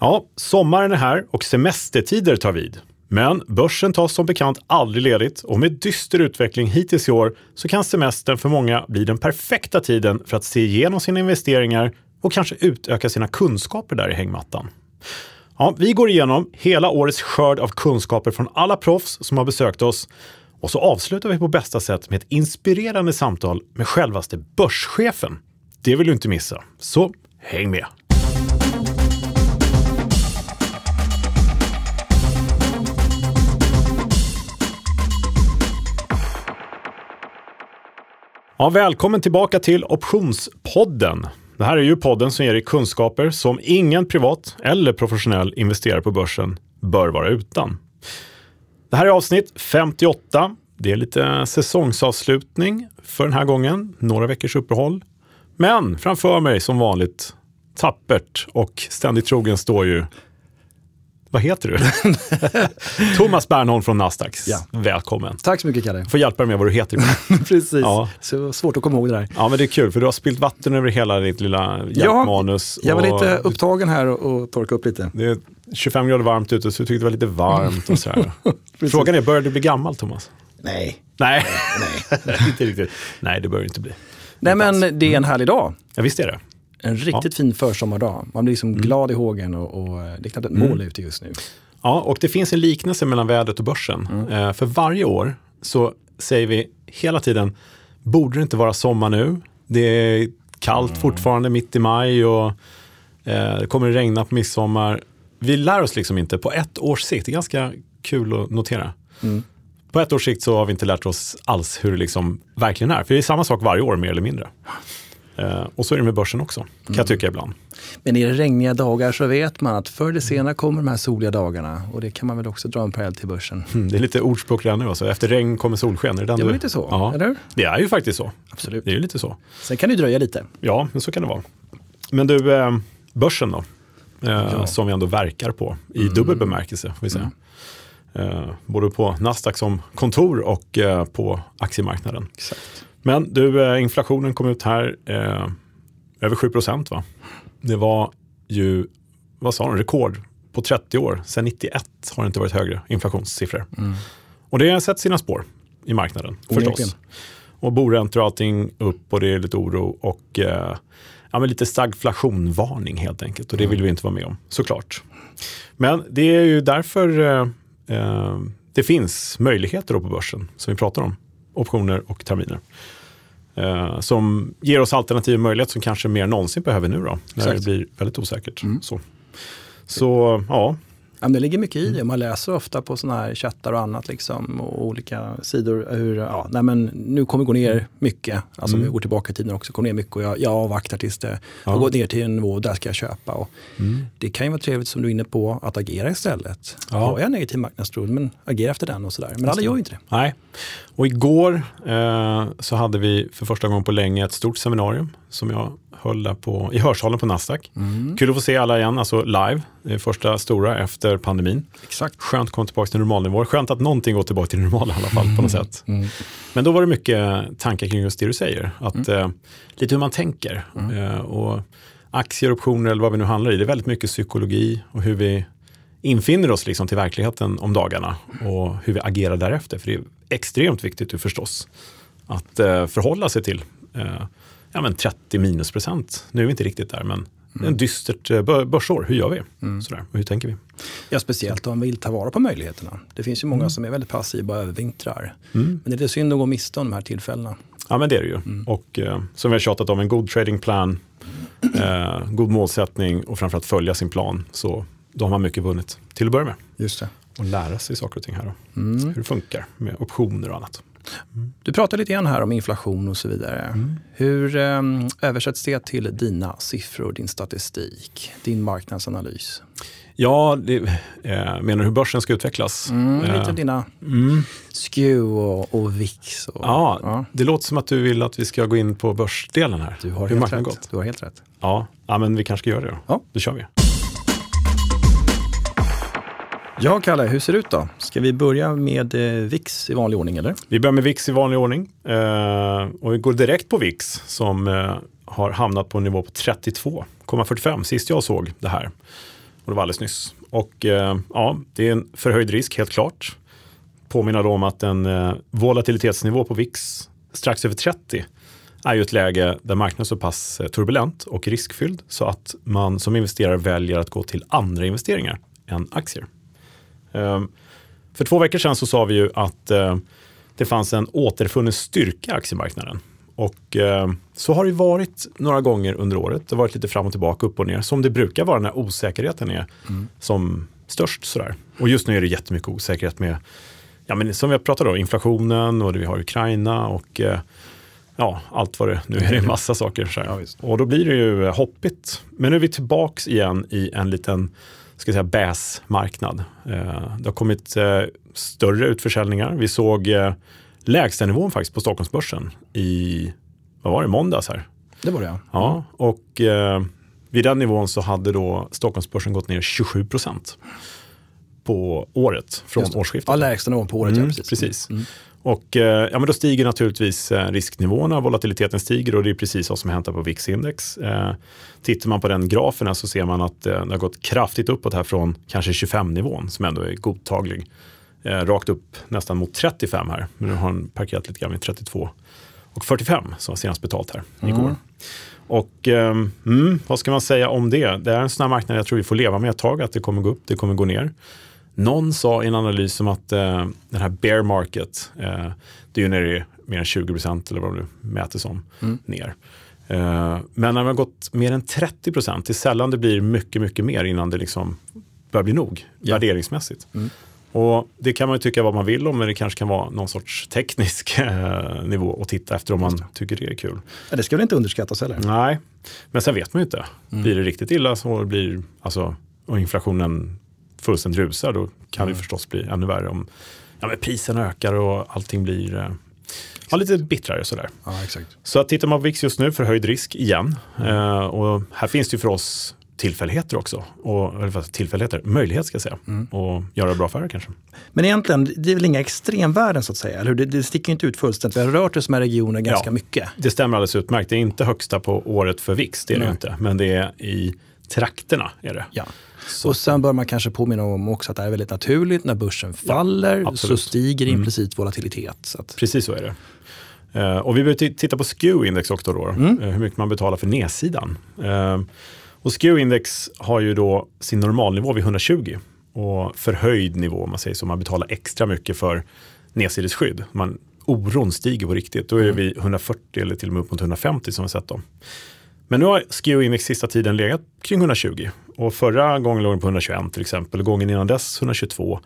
Ja, sommaren är här och semestertider tar vid. Men börsen tar som bekant aldrig ledigt och med dyster utveckling hittills i år så kan semestern för många bli den perfekta tiden för att se igenom sina investeringar och kanske utöka sina kunskaper där i hängmattan. Ja, vi går igenom hela årets skörd av kunskaper från alla proffs som har besökt oss och så avslutar vi på bästa sätt med ett inspirerande samtal med självaste börschefen. Det vill du inte missa, så häng med! Ja, välkommen tillbaka till Optionspodden. Det här är ju podden som ger dig kunskaper som ingen privat eller professionell investerare på börsen bör vara utan. Det här är avsnitt 58. Det är lite säsongsavslutning för den här gången, några veckors uppehåll. Men framför mig som vanligt tappert och ständigt trogen står ju vad heter du? Thomas Bernholm från Nasdaq. Ja. Välkommen. Tack så mycket Kalle. Får hjälpa dig med vad du heter. Precis, ja. så svårt att komma ihåg det där. Ja men det är kul för du har spillt vatten över hela ditt lilla hjälpmanus. Ja, jag var lite upptagen här och, och torka upp lite. Det är 25 grader varmt ute så du tyckte det var lite varmt och sådär. Frågan är, börjar du bli gammal Thomas? Nej. Nej, Nej. inte riktigt. Nej det bör du inte bli. Nej men det är en härlig dag. Ja visst är det. En riktigt fin försommardag. Man blir liksom mm. glad i hågen och, och det är knappt ett mm. mål ute just nu. Ja, och det finns en liknelse mellan vädret och börsen. Mm. Eh, för varje år så säger vi hela tiden, borde det inte vara sommar nu? Det är kallt mm. fortfarande mitt i maj och eh, det kommer regna på midsommar. Vi lär oss liksom inte på ett års sikt, det är ganska kul att notera. Mm. På ett års sikt så har vi inte lärt oss alls hur det liksom verkligen är. För det är samma sak varje år mer eller mindre. Eh, och så är det med börsen också, kan mm. jag tycka ibland. Men är det regniga dagar så vet man att förr eller senare kommer de här soliga dagarna. Och det kan man väl också dra en parallell till börsen. Mm, det är lite ordspråk redan nu, alltså. efter regn kommer solsken. Är det, det är du... lite så, ja. eller Det är ju faktiskt så. Absolut. Det är ju lite så. Sen kan det dröja lite. Ja, men så kan det vara. Men du, eh, börsen då? Eh, ja. Som vi ändå verkar på i mm. dubbel bemärkelse. Får vi säga. Mm. Eh, både på Nasdaq som kontor och eh, på aktiemarknaden. Exakt. Men du, eh, inflationen kom ut här eh, över 7 procent. Va? Det var ju, vad sa de, rekord på 30 år. Sedan 91 har det inte varit högre inflationssiffror. Mm. Och det har sett sina spår i marknaden förstås. Och boräntor och allting upp och det är lite oro och eh, ja, men lite stagflationvarning helt enkelt. Och det vill vi inte vara med om, såklart. Men det är ju därför eh, eh det finns möjligheter på börsen som vi pratar om. Optioner och terminer. Eh, som ger oss alternativ möjlighet som kanske mer än någonsin behöver nu då, när Exakt. det blir väldigt osäkert. Mm. Så. Så ja, Ja, det ligger mycket i det. Man läser ofta på sådana här chattar och annat liksom, och olika sidor hur, ja, nej men nu kommer det gå ner mycket. Alltså mm. vi går tillbaka i tiden också, går ner mycket och jag, jag avvaktar tills det ja. har gått ner till en nivå, där ska jag köpa. Och mm. Det kan ju vara trevligt som du är inne på, att agera istället. Ja. Har jag negativ marknadstro, men agera efter den och sådär. Men alla gör ju inte det. Nej. Och igår eh, så hade vi för första gången på länge ett stort seminarium som jag höll där på, i Hörsalen på Nasdaq. Mm. Kul att få se alla igen, alltså live. Det första stora efter pandemin. Exakt. Skönt att komma tillbaka till normalnivå. Skönt att någonting går tillbaka till normal i alla fall på något mm. sätt. Mm. Men då var det mycket tankar kring just det du säger. Att, mm. eh, lite hur man tänker. Mm. Eh, och aktier, optioner eller vad vi nu handlar i. Det är väldigt mycket psykologi och hur vi infinner oss liksom till verkligheten om dagarna och hur vi agerar därefter. För det är extremt viktigt förstås att eh, förhålla sig till eh, ja, men 30 minusprocent. Nu är vi inte riktigt där, men mm. en dystert eh, börsår. Hur gör vi? Mm. Sådär. hur tänker vi? Ja, speciellt om vi vill ta vara på möjligheterna. Det finns ju många mm. som är väldigt passiva och övervintrar. Mm. Men det är synd att gå miste om de här tillfällena. Ja, men det är det ju. Mm. Och eh, som vi har tjatat om, en god tradingplan, eh, god målsättning och framförallt följa sin plan. Så då har man mycket vunnit till att börja med. Just det. Och lära sig saker och ting här då. Mm. Hur det funkar med optioner och annat. Du pratar lite grann här om inflation och så vidare. Mm. Hur eh, översätts det till dina siffror, din statistik, din marknadsanalys? Ja, det, eh, menar du hur börsen ska utvecklas? Mm, lite eh, dina mm. SKEW och, och VIX. Och, ja, ja, det låter som att du vill att vi ska gå in på börsdelen här. Du har, helt rätt. Gått? Du har helt rätt. Ja, ja, men vi kanske ska göra det då. Ja. Då kör vi. Ja, Kalle, hur ser det ut då? Ska vi börja med eh, VIX i vanlig ordning eller? Vi börjar med VIX i vanlig ordning eh, och vi går direkt på VIX som eh, har hamnat på en nivå på 32,45 sist jag såg det här. Och det var alldeles nyss. Och eh, ja, det är en förhöjd risk helt klart. Påminner då om att en eh, volatilitetsnivå på VIX strax över 30 är ju ett läge där marknaden är så pass eh, turbulent och riskfylld så att man som investerare väljer att gå till andra investeringar än aktier. Ehm, för två veckor sedan så sa vi ju att eh, det fanns en återfunnen styrka i aktiemarknaden. Och eh, så har det varit några gånger under året. Det har varit lite fram och tillbaka, upp och ner, som det brukar vara när osäkerheten är mm. som störst. Sådär. Och just nu är det jättemycket osäkerhet med, ja, men som vi pratade om, inflationen och vi har Ukraina och eh, ja, allt vad det nu är. Det en massa saker. Ja, och då blir det ju hoppigt. Men nu är vi tillbaks igen i en liten ska säga, bäsmarknad. Eh, det har kommit eh, större utförsäljningar. Vi såg eh, lägstanivån faktiskt på Stockholmsbörsen i, vad var det, måndags här. Det var det ja. Ja, och eh, vid den nivån så hade då Stockholmsbörsen gått ner 27 procent på året från årsskiftet. Ja, lägsta nivån på året, mm, ja, precis. precis. Mm. Och eh, ja, men då stiger naturligtvis eh, risknivåerna, volatiliteten stiger och det är precis vad som hänt på VIX-index. Eh, tittar man på den grafen så ser man att det har gått kraftigt uppåt här från kanske 25-nivån som ändå är godtaglig. rakt upp nästan mot 35 här, men nu har den parkerat lite grann vid 32 och 45 som var senast betalt här igår. Mm. Och mm, vad ska man säga om det? Det är en sån här marknad jag tror vi får leva med ett tag, att det kommer gå upp, det kommer gå ner. Någon sa i en analys om att eh, den här bear market, eh, det är ju när det är mer än 20 procent eller vad det mäter som, mm. ner. Eh, men när man har gått mer än 30 procent, det är sällan det blir mycket, mycket mer innan det liksom börjar bli nog, ja. värderingsmässigt. Mm. Och det kan man ju tycka vad man vill om, men det kanske kan vara någon sorts teknisk eh, nivå att titta efter om man tycker det är kul. Ja, det ska väl inte underskattas heller? Nej, men sen vet man ju inte. Mm. Blir det riktigt illa så blir, alltså, och inflationen fullständigt rusar, då kan mm. det förstås bli ännu värre om ja, men priserna ökar och allting blir eh, ja, lite bittrare. Sådär. Ja, exakt. Så att tittar man på VIX just nu, förhöjd risk igen. Mm. Eh, och här finns det ju för oss tillfälligheter också. Och, eller tillfälligheter, möjlighet ska jag säga. Mm. Och göra bra affärer kanske. Men egentligen, det är väl inga extremvärden så att säga? Eller Det, det sticker inte ut fullständigt. Vi har rört oss med regioner ganska ja, mycket. Det stämmer alldeles utmärkt. Det är inte högsta på året för VIX, det är det inte. Men det är i trakterna. Är det. Ja. Så. Och sen bör man kanske påminna om också att det är väldigt naturligt. När börsen faller ja, så stiger mm. implicit volatilitet. Så att... Precis så är det. Uh, och vi behöver titta på SKEW-index också då, mm. uh, hur mycket man betalar för nedsidan. Uh, och SKEW-index har ju då sin normalnivå vid 120 och förhöjd nivå, om man säger så, man betalar extra mycket för nedsidesskydd. Man, oron stiger på riktigt, då är mm. vi 140 eller till och med upp mot 150 som vi sett då. Men nu har SKEW-index sista tiden legat kring 120 och förra gången låg den på 121 till exempel, gången innan dess 122.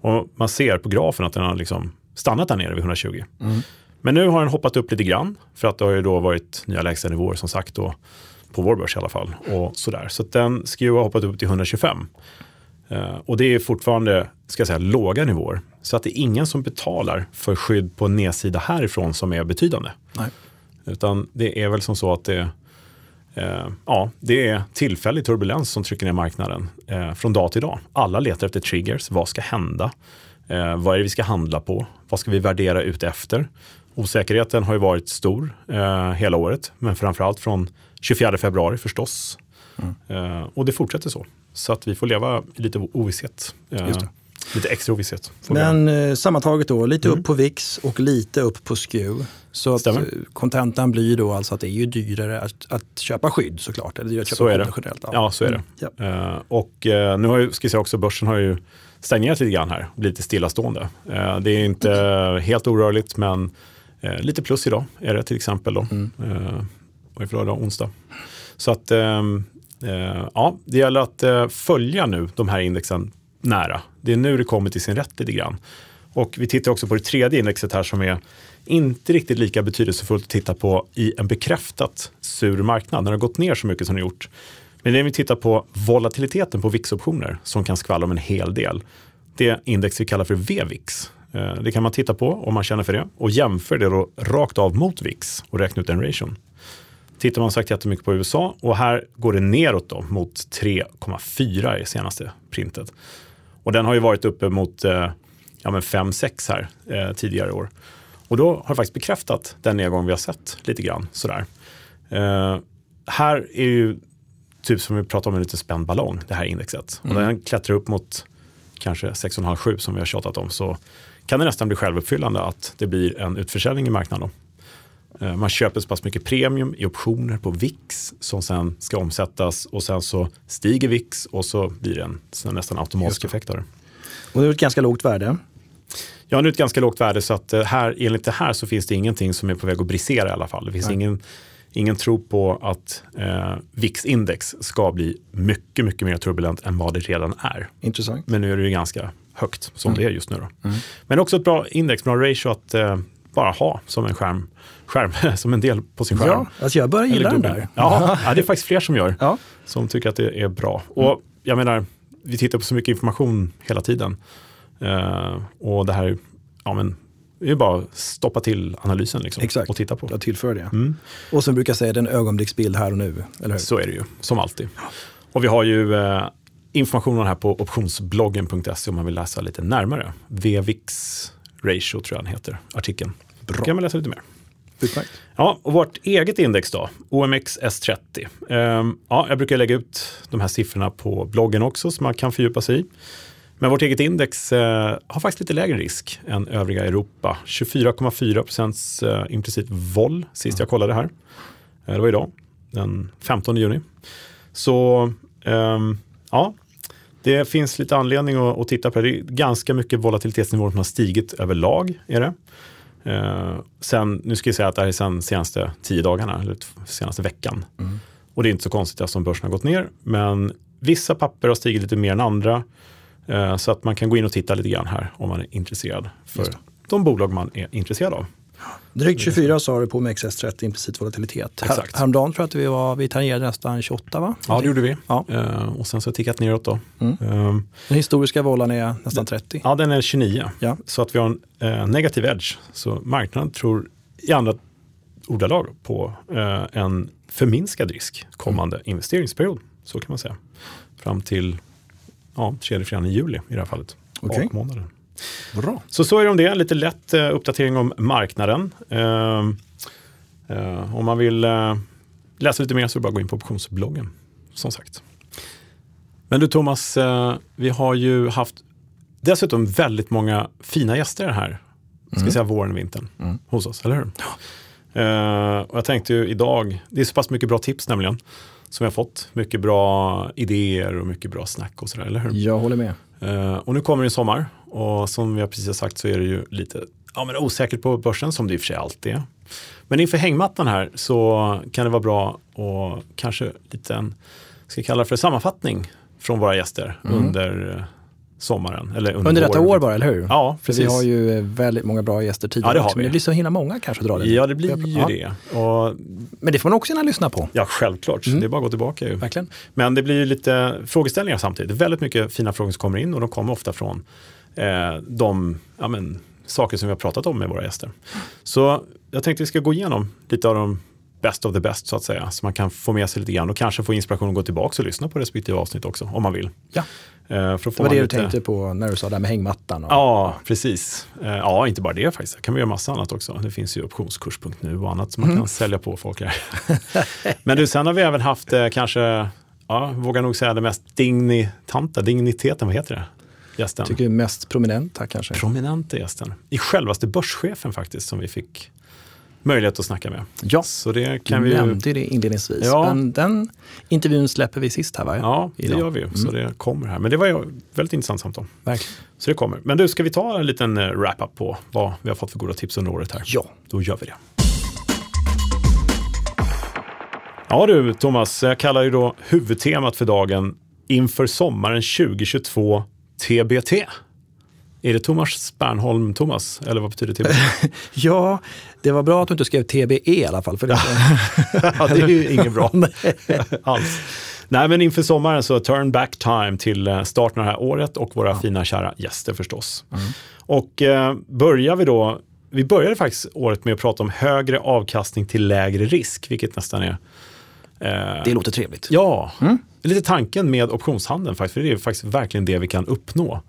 Och man ser på grafen att den har liksom stannat där nere vid 120. Mm. Men nu har den hoppat upp lite grann för att det har ju då varit nya lägstanivåer som sagt då, på vår börs i alla fall. Och sådär. Så den SKEW har hoppat upp till 125. Uh, eh, och det är fortfarande ska jag säga, låga nivåer. Så att det är ingen som betalar för skydd på nedsida härifrån som är betydande. Nej. Utan det är väl som så att det ja, det är tillfällig turbulens som trycker ner marknaden eh, från dag till dag. Alla letar efter triggers. Vad ska hända? Eh, vad är det vi ska handla på? Vad ska vi värdera ut efter? Osäkerheten har ju varit stor eh, hela året, men framförallt från 24 februari förstås. Mm. Eh, och det fortsätter så. Så att vi får leva i lite ovisshet. Lite extra ovisshet. Men eh, sammantaget då, lite mm. upp på VIX och lite upp på SKEW. Så att eh, kontentan blir då alltså att det är ju dyrare att, att köpa skydd såklart. Eller att köpa så är det. Generellt. Ja. ja, så är det. Mm. Ja. Uh, och uh, nu har ju, ska jag säga också, börsen har ju stagnerat lite grann här, lite stillastående. Uh, det är inte helt orörligt, men lite plus idag är det till exempel. Då. Mm. vad är för idag? Onsdag. Så att ehm, ja, det gäller att följa nu de här indexen nära. Det är nu det kommer till sin rätt lite grann. Och vi tittar också på det tredje indexet här som är inte riktigt lika betydelsefullt att titta på i en bekräftat sur marknad när det har gått ner så mycket som det har gjort. Men när vi tittar på volatiliteten på VIX-optioner som kan skvallra om en hel del. Det index vi kallar för VVIX. Eh, det kan man titta på om man känner för det och jämför det då rakt av mot VIX och räkna ut den ration. Tittar man sagt jättemycket på USA och här går det neråt då mot 3,4 i senaste printet. Och den har ju varit uppe mot eh, ja, 5-6 här eh, tidigare år. Och då har det faktiskt bekräftat den nedgång vi har sett lite grann. Sådär. Eh, här är ju typ som vi pratade om en lite spänd ballong, det här indexet. Och den klättrar upp mot kanske 6,5-7 som vi har tjatat om, så kan det nästan bli självuppfyllande att det blir en utförsäljning i marknaden. Då. Eh, Man köper så pass mycket premium i optioner på VIX som sen ska omsättas och sen så stiger VIX och så blir det en nästan automatisk effekt av det. Och det är ett ganska lågt värde. Ja, nu är ett ganska lågt värde så att eh, här, enligt det här så finns det ingenting som är på väg att brisera i alla fall. Det finns Nej. ingen, ingen tro på att eh, VIX-index ska bli mycket, mycket mer turbulent än vad det redan är. Intressant. Men nu är det ju ganska högt som Mm. det är just nu. Då. Men också ett bra index, bra ratio att eh, bara ha som en skärm, skärm som en del på sin skärm. Ja, alltså jag börjar gilla den där. Ja, ja, det är faktiskt fler som gör. Ja. Som tycker att det är bra. Och jag menar, vi tittar på så mycket information hela tiden. Eh, och det här, ja men, det är bara att stoppa till analysen liksom, Exakt. och titta på. Jag tillför det. Mm. Och som brukar säga, det är en ögonblicksbild här och nu. Eller hur? Så är det ju, som alltid. Och vi har ju eh, informationen här på optionsbloggen.se om man vill läsa lite närmare. VVIX ratio tror jag den heter, artikeln. Bra. kan man läsa lite mer. Utmärkt. Ja, och vårt eget index då, OMX S30. Ehm, ja, jag brukar lägga ut de här siffrorna på bloggen också så man kan fördjupa sig i. Men vårt eget index eh, har faktiskt lite lägre risk än övriga Europa. 24,4 procents eh, implicit vol sist jag kollade här. Eh, det var idag, den 15 juni. Så ehm, ja, det finns lite anledning att, att titta på det. Det är ganska mycket volatilitetsnivåer som har stigit överlag. Är det. Eh, sen, nu ska jag säga att det här är sen senaste tio dagarna, eller senaste veckan. Och det är inte så konstigt eftersom börsen har gått ner. Men vissa papper har stigit lite mer än andra. Eh, så att man kan gå in och titta lite grann här om man är intresserad för de bolag man är intresserad av. Drygt 24 sa du på med XS30 implicit volatilitet. Exakt. häromdagen tror jag att vi, var, vi tangerade nästan 28 va? Ja, det gjorde vi. Ja. Eh, och sen så har det tickat neråt då. Mm. Eh, Den historiska volan är nästan 30. ja, den är 29. Ja. Så att vi har en eh, negativ edge. Så marknaden tror i andra ordalag på eh, en förminskad risk kommande investeringsperiod. Så kan man säga. Fram till ja, tredje fredagen i juli i det här fallet. Okej. Bakmånaden. Bra. Så så är det om det. Lite lätt eh, uppdatering om marknaden. Eh, eh, om man vill eh, läsa lite mer så är det bara att gå in på optionsbloggen. Som sagt. Men du Thomas, vi har ju haft dessutom väldigt många fina gäster här ska jag säga, våren och vintern Mm. hos oss, eller hur? Eh, och jag tänkte ju idag, det är så pass mycket bra tips nämligen, som jag fått. Mycket bra idéer och mycket bra snack och sådär, eller hur? Jag håller med. Eh, och nu kommer det sommar och som vi har precis har sagt så är det ju lite ja, men osäkert på börsen som det i och för sig alltid är. Men inför hängmattan här så kan det vara bra och kanske lite en, ska jag kalla det för sammanfattning från våra gäster under eh, sommaren. Eller under, Under detta år bara, eller hur? Ja, För vi precis. har ju eh, väldigt många bra gäster tidigare Ja, det har också, men vi. det blir så himla många kanske att dra det. Ja, det blir ju Ja. det. Och, Men det får man också gärna lyssna på. ja, självklart. Mm. Det är bara att gå tillbaka. Ju. Verkligen. Men det blir ju lite frågeställningar samtidigt. Väldigt mycket fina frågor som kommer in och de kommer ofta från de ja, men, saker som vi har pratat om med våra gäster. Så jag tänkte vi ska gå igenom lite av de best of the best så att säga. Så man kan få med sig lite grann och kanske få inspiration att gå tillbaka och lyssna på respektive avsnitt också om man vill. Ja. Eh, för att Det var det man du lite... tänkte på när du sa det här med hängmattan. Och... Ja, precis. Eh, Ja, inte bara det faktiskt. Det kan vi göra massa annat också. Det finns ju optionskurs.nu och annat som man kan sälja på folk här. Men du, sen har vi även haft eh, kanske, ja, vågar nog säga det mest dignitanta, digniteten, vad heter det? Gästen. Tycker du mest prominent här kanske? Prominenta gästen. I självaste börschefen faktiskt som vi fick möjlighet att snacka med. Ja, Så det du kan vi ju... nämnde det inledningsvis. Ja. Men den intervjun släpper vi sist här va? Ja, det Idag. gör vi ju. Så det kommer här. Men det var ju väldigt intressant samtal. Verkligen. Så det kommer. Men du, ska vi ta en liten eh, wrap-up på vad vi har fått för goda tips under året här? Ja. Då gör vi det. Ja du Thomas, jag kallar ju då huvudtemat för dagen inför sommaren 2022 TBT. Är det Thomas Spernholm Thomas? Eller vad betyder TBT? Ja, det var bra att du inte skrev TBE i alla fall. För det, ja, det är ju inget bra alls. Nej, men inför sommaren så turn back time till eh, starten av det här året och våra fina kära gäster förstås. Och eh, börjar vi då, vi började faktiskt året med att prata om högre avkastning till lägre risk, vilket nästan är det låter trevligt. Ja, det är lite tanken med optionshandeln faktiskt, för det är faktiskt verkligen det vi kan uppnå.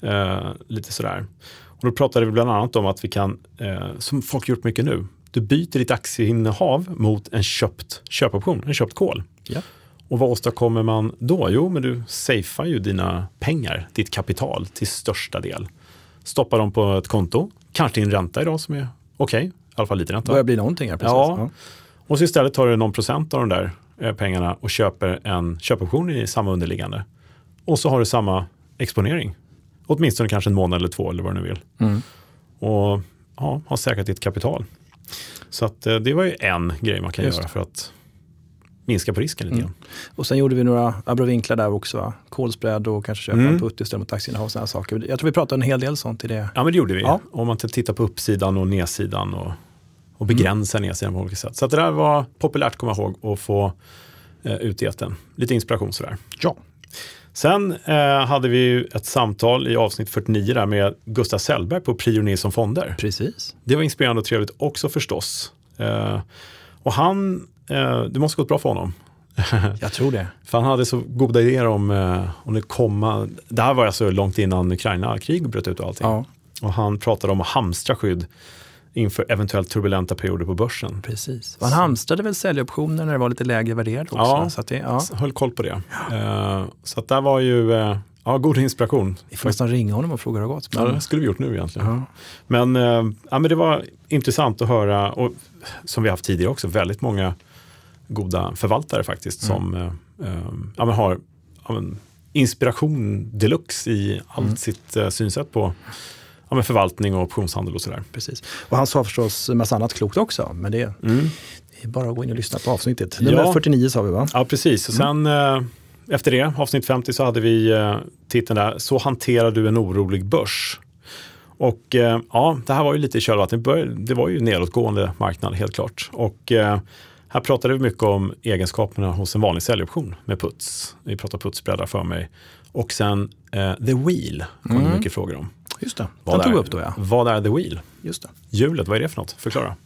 Eh, lite sådär. Och då pratade vi bland annat om att vi kan, eh, som folk gjort mycket nu, du byter ditt aktieinnehav mot en köpt köpoption, en köpt call. Ja. Och vad åstadkommer man då? Jo, men du safear ju dina pengar, ditt kapital till största del. Stoppar dem på ett konto, kanske din ränta idag som är okej, okay, i alla fall lite ränta. börjar bli någonting här precis. Ja. ja. Och så istället tar du någon procent av de där eh, pengarna och köper en köpoption i samma underliggande. Och så har du samma exponering. Åtminstone kanske en månad eller två eller vad du nu vill. Mm. Och ja, har säkrat ditt kapital. Så att, eh, det var ju en grej man kan Just. göra för att minska på risken lite mm. Och sen gjorde vi några abrovinklar där också. Kolspread och kanske köpa mm. en putt istället mot aktieinnehav och sådana saker. Jag tror vi pratade en hel del sånt i det. Ja men det gjorde vi. Ja. Om man tittar på uppsidan och nedsidan och, och begränsa mm. nedsidan på olika sätt. Så det där var populärt att komma ihåg och få eh, ut Lite inspiration sådär. Ja. Sen eh, hade vi ett samtal i avsnitt 49 där med Gustav Sellberg på Prio Nilsson Fonder. Precis. Det var inspirerande och trevligt också förstås. Eh, och han, eh, det måste gått bra för honom. Jag tror det. för han hade så goda idéer om, eh, om det komma, det här var alltså långt innan Ukraina-krig bröt ut och allting. Ja. Och han pratade om att hamstra skydd inför eventuellt turbulenta perioder på börsen. Precis. Han hamstrade väl säljoptioner när det var lite lägre värderat också? Ja, så att det, ja. höll koll på det. Uh, så att där var ju uh, ja, god inspiration. Vi får nästan ringa honom och fråga hur det har gått. Men... Ja, det skulle vi gjort nu egentligen. Uh Men, uh, ja, men det var intressant att höra, och som vi haft tidigare också, väldigt många goda förvaltare faktiskt mm. som ja, men har ja, men, inspiration deluxe i allt mm. sitt synsätt på ja, men förvaltning och optionshandel och sådär. Precis. Och han sa förstås en massa annat klokt också, men det, mm. det är bara att gå in och lyssna på avsnittet. Nummer ja. 49 sa vi va? Ja, precis. Och sen mm. efter det, avsnitt 50, så hade vi eh, titeln där, Så hanterar du en orolig börs. Och eh, ja, det här var ju lite i kölvattnet. Det var ju nedåtgående marknad helt klart. Och här pratade vi mycket om egenskaperna hos en vanlig säljoption med puts. Vi pratade putsbreddar för mig. Och sen eh, The Wheel kom mm. det mycket frågor om. Just det, vad den tog upp då ja. Vad är The Wheel? Just det. Hjulet, vad är det för något? Förklara.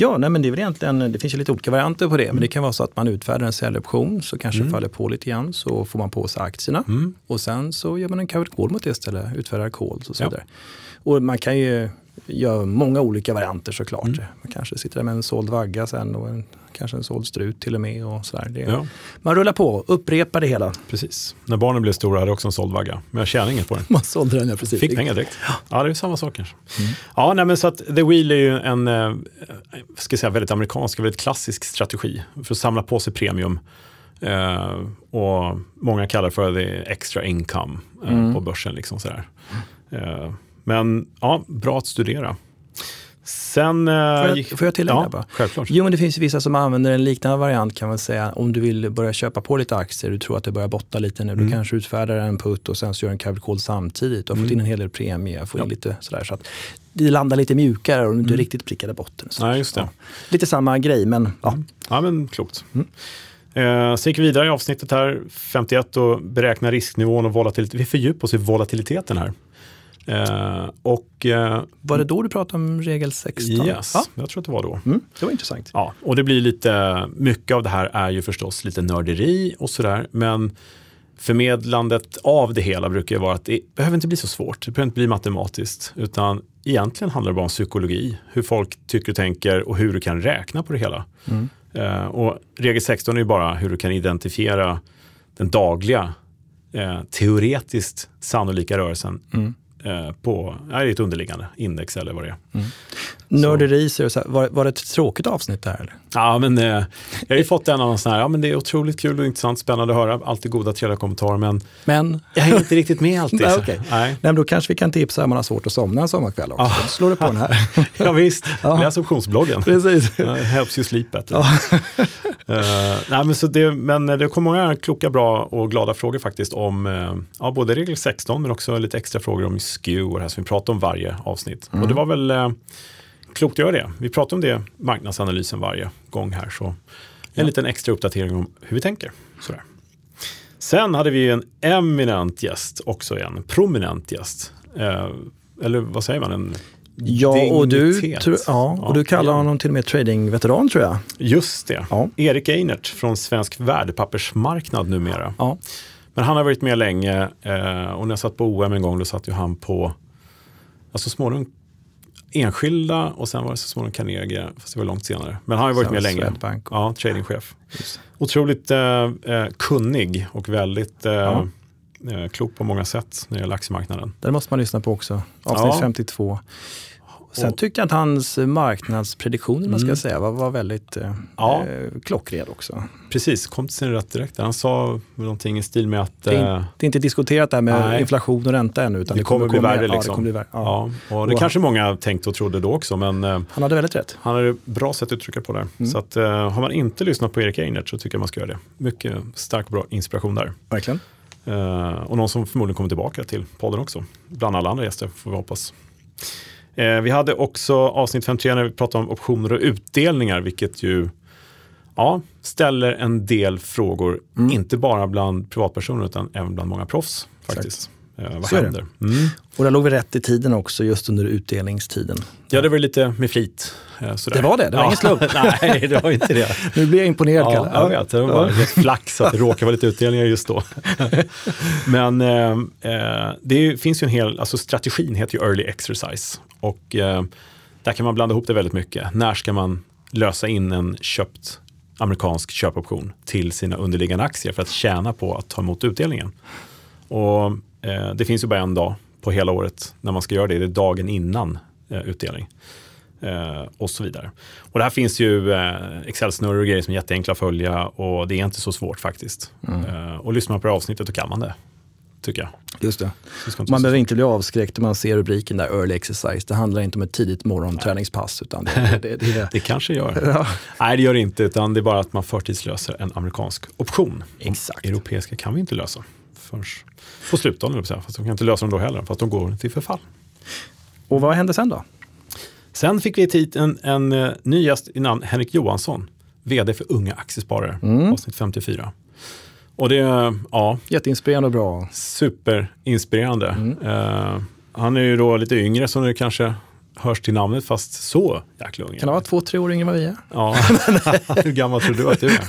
Ja, nej, men det är väl egentligen, det finns ju lite olika varianter på det. Mm. Men det kan vara så att man utfärdar en säljoption så kanske mm. faller på lite grann så får man på sig aktierna. Mm. Och sen så gör man en covered call mot det istället, utfärdar calls och så vidare. Ja. Och man kan ju göra många olika varianter såklart. Mm. Man kanske sitter där med en såld vagga sen och en kanske en såld strut till och med. Och så det, ja. Man rullar på, upprepar det hela. Precis. När barnen blev stora hade jag också en såld vagga, men jag tjänade inget på den. Man sålde den, ja precis. Fick pengar direkt. Ja, ja det är samma sak kanske. Mm. Ja, nej, men så att The Wheel är ju en eh, ska säga, väldigt amerikansk, väldigt klassisk strategi för att samla på sig premium. Eh, och många kallar för the extra income eh, mm. på börsen. Liksom sådär. Eh, men ja, bra att studera. Sen, eh, får, jag, får jag tillägga ja, bara? Självklart. Jo, men det finns vissa som använder en liknande variant kan man säga. Om du vill börja köpa på lite aktier, du tror att det börjar botta lite nu. Mm. Du kanske utfärdar en putt och sen så gör en covered call samtidigt. och har mm. fått in en hel del premie, får ja. in lite sådär. Så att det landar lite mjukare och du inte mm. riktigt prickade botten. Så. Nej, just det. Ja. Lite samma grej, men ja. Mm. Ja, men klokt. Mm. Eh, så gick vi vidare i avsnittet här, 51, och beräkna risknivån och volatilitet. Vi fördjupar oss i volatiliteten här. Eh, och, eh, var det då du pratade om regel 16? Yes, ja. jag tror att det var då. Mm, det var intressant. Ja, och det blir lite, mycket av det här är ju förstås lite nörderi och sådär, men förmedlandet av det hela brukar ju vara att det behöver inte bli så svårt, det behöver inte bli matematiskt, utan egentligen handlar det bara om psykologi, hur folk tycker och tänker och hur du kan räkna på det hela. Mm. Eh, och regel 16 är ju bara hur du kan identifiera den dagliga eh, teoretiskt sannolika rörelsen mm på är ett underliggande index eller vad det är. Mm. Nörderi, var, var det ett tråkigt avsnitt där? Eller? Ja, men eh, jag har ju fått en annan sån här, ja men det är otroligt kul och intressant, spännande att höra, alltid goda trevliga kommentarer, men, men... jag hänger inte riktigt med alltid. Nej, okay. Nej. Nej, men då kanske vi kan tipsa om man har svårt att somna en sommarkväll också. Ah. Slår du på den här. ja visst, ja. läs optionsbloggen. Precis. Helps you sleep better. Ja. Uh, nej, men, så det, men det kom många kloka, bra och glada frågor faktiskt om uh, ja, både regel 16 men också lite extra frågor om SKU och det här som vi pratar om varje avsnitt. Mm. Och det var väl klokt att göra det. Vi pratar om det, marknadsanalysen varje gång här. Så en ja. liten extra uppdatering om hur vi tänker. Sådär. Sen hade vi en eminent gäst, också en prominent gäst. Eh, eller vad säger man? En Ja, och du, tro, ja, och du kallar honom till och med tradingveteran tror jag. Just det. Ja. Erik Einert från Svensk värdepappersmarknad numera. Ja. Men han har varit med länge eh, och när jag satt på OM en gång då satt ju han på, alltså småningom enskilda och sen var det så småningom Carnegie, fast det var långt senare. Men han har ju varit Sen med länge. Swedbank. Ja, tradingchef. Just. Otroligt eh, eh, kunnig och väldigt eh, eh, klok på många sätt när det gäller aktiemarknaden. Den måste man lyssna på också. Avsnitt Ja. 52. Sen tycker jag att hans marknadsprediktioner, man ska Mm. säga, var, var väldigt eh, Ja. eh, klockren också. Precis, kom till sin rätt direkt. Han sa någonting i stil med att Det är, eh, det är inte diskuterat där med Nej. inflation och ränta ännu. Utan det kommer bli komma- värre. Ja, Liksom. det kommer bli värre. Ja. Ja. och det Och- kanske många tänkte och trodde då också, men eh, Han hade väldigt rätt. han hade bra sätt att uttrycka på det. Mm. Så att, har man inte lyssnat på Erik Einert så tycker jag man ska göra det. Mycket stark och bra inspiration där. Verkligen. Eh, och någon som förmodligen kommer tillbaka till podden också. Bland alla andra gäster får vi hoppas. Eh, vi hade också avsnitt 53 när vi pratade om optioner och utdelningar, vilket ju ja, ställer en del frågor, Mm. inte bara bland privatpersoner utan även bland många proffs. faktiskt. Eh, vad Så händer? Mm. Och där låg vi rätt i tiden också, just under utdelningstiden. Ja, det var lite med flit. eh, sådär. Det var det, det var ja. ingen slump. Nej, det var inte det. Nu blir jag imponerad, Ja, Kalle. jag vet. Det var Ja. rätt flax att det råkade vara lite utdelningar just då. Men eh, eh, det finns ju en hel, alltså strategin heter ju early exercise. Och eh, där kan man blanda ihop det väldigt mycket. När ska man lösa in en köpt amerikansk köpoption till sina underliggande aktier för att tjäna på att ta emot utdelningen? Och eh, det finns ju bara en dag på hela året när man ska göra det. Det är dagen innan eh, utdelning. Eh, och så vidare. Och det här finns ju eh, Excel-snurror och grejer som är jätteenkla att följa och det är inte så svårt faktiskt. Eh, och lyssnar man på det här avsnittet då kan man det, tycker jag. Just det. Man så behöver inte bli avskräckt om man ser rubriken där, early exercise. Det handlar inte om ett tidigt morgonträningspass, utan det, det, det, det, Det kanske gör. Ja. Nej, det gör det inte, utan det är bara att man förtidslöser en amerikansk option. Exakt. europeiska kan vi inte lösa förrän på slutdagen, fast de kan inte lösa dem då heller, fast de går till förfall. Och vad hände sen då? Sen fick vi hit en, en eh, ny gäst i namn Henrik Johansson, vd för Unga Aktiesparare, Mm. avsnitt 54. Och det, är, ja, Jätteinspirerande och bra. superinspirerande. Eh, han är ju då lite yngre som det kanske hörs till namnet, fast så jäkla ung. Kan han. vara två, tre år yngre än vad vi är? Ja, hur gammal tror du att du är?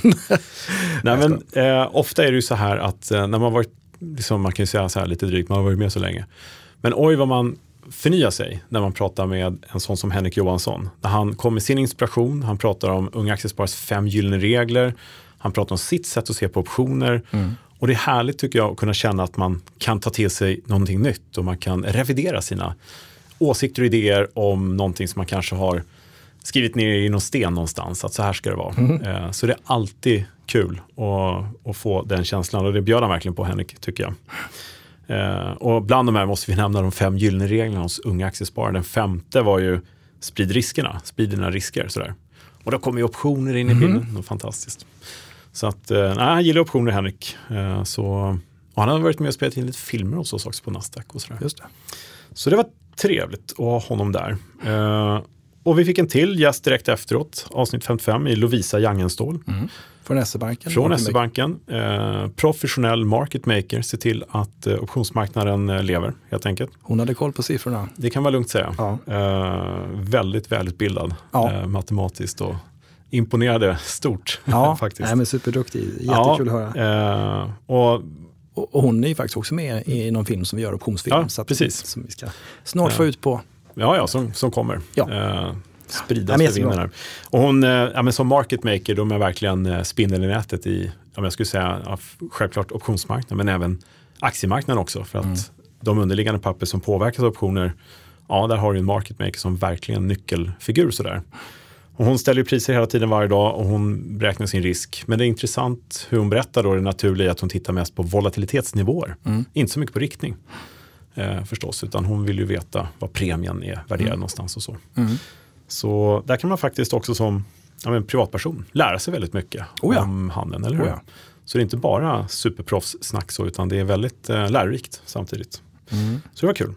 Nej, men, eh, ofta är det ju så här att eh, när man varit, liksom, man kan ju säga så här lite drygt, man har varit med så länge. Men oj vad man förnyar sig när man pratar med en sån som Henrik Johansson. När han kommer med sin inspiration, han pratar om Unga Aktiesparares fem gyllene regler, han pratar om sitt sätt att se på optioner. Och det är härligt tycker jag att kunna känna att man kan ta till sig någonting nytt och man kan revidera sina åsikter och idéer om någonting som man kanske har skrivit ner i någon sten någonstans, att så här ska det vara. Eh, Så det är alltid kul att, att få den känslan och det bjöd han verkligen på Henrik, tycker jag. Eh, Och bland de här måste vi nämna de fem gyllene reglerna hos unga aktiesparare. Den femte var ju sprid riskerna, sprid dina risker. Sådär. Och då kommer ju optioner in i bilden, Något fantastiskt. Så att, eh, nej, han gillar optioner Henrik. Så, han har varit med och spelat in lite filmer hos oss också på Nasdaq och sådär. Just det. Så det var trevligt att ha honom där. Eh, och vi fick en till gäst direkt efteråt, avsnitt 55 i Lovisa Jangenstål Från SE-banken. från SE-banken. Eh, professionell market maker, ser till att eh, optionsmarknaden eh, lever helt enkelt. Hon hade koll på siffrorna. Det kan man lugnt säga. Ja. Eh, väldigt välutbildad Ja. eh, matematiskt och imponerade stort Ja, faktiskt. Nej, men superduktig. Jättekul att höra. Eh, och Och, hon är ju faktiskt också med i någon film som vi gör, optionsfilm. Ja, precis. Som vi ska snart få ut på. Ja, ja, som, som kommer. Ja. Eh, spridas Ja, vinden här. Och hon, eh, ja, men som market maker, de är verkligen eh, spindeln i nätet i, ja, men jag skulle säga, ja, självklart optionsmarknaden, men även aktiemarknaden också. För att Mm. de underliggande papper som påverkas av optioner, ja, där har du en market maker som verkligen nyckelfigur. Sådär. Och hon ställer priser hela tiden varje dag och hon beräknar sin risk. Men det är intressant hur hon berättar då det naturliga att hon tittar mest på volatilitetsnivåer. Mm. Inte så mycket på riktning eh, förstås, utan hon vill ju veta vad premien är värderad någonstans och så. Mm. Så där kan man faktiskt också som ja, privatperson lära sig väldigt mycket Oh ja. om handeln, eller hur? Oh ja. Så det är inte bara superproffssnack så, utan det är väldigt eh, lärorikt samtidigt. Mm. Så det var kul.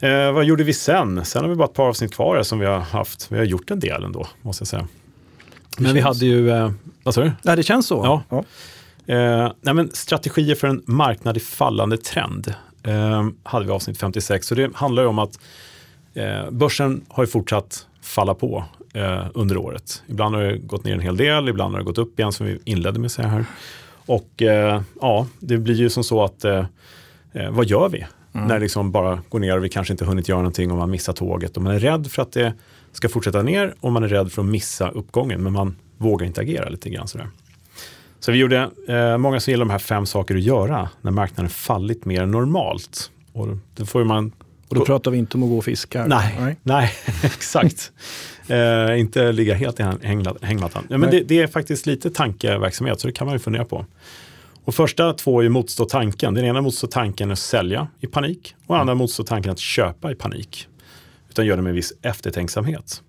Eh, vad gjorde vi sen? Sen har vi bara ett par avsnitt kvar som vi har haft. Vi har gjort en del ändå, måste jag säga. Men vi hade ju, eh, vad sa du? Nej, det känns så. Ja. Eh, nej men strategier för en marknad i fallande trend eh, hade vi avsnitt 56. Så det handlar ju om att eh, börsen har ju fortsatt falla på eh, under året. Ibland har det gått ner en hel del, ibland har det gått upp igen som vi inledde med att säga här. Och eh, ja, det blir ju som så att eh, eh, vad gör vi? Mm. När det liksom bara går ner och vi kanske inte hunnit göra någonting och man missar tåget. Och man är rädd för att det ska fortsätta ner och man är rädd för att missa uppgången. Men man vågar inte agera lite grann sådär. Så vi gjorde, eh, många som gillar de här fem saker att göra när marknaden fallit mer än normalt. Och då får man och då pratar vi inte om att gå och fiska? Nej, nej. nej exakt. eh, inte ligga helt i hängmattan. Ja, men det, det, är faktiskt lite tankeverksamhet, så det kan man ju fundera på. Och första två är motstå tanken. Den ena motstår tanken att sälja i panik och den andra motstår tanken att köpa i panik. Utan gör det med viss eftertänksamhet.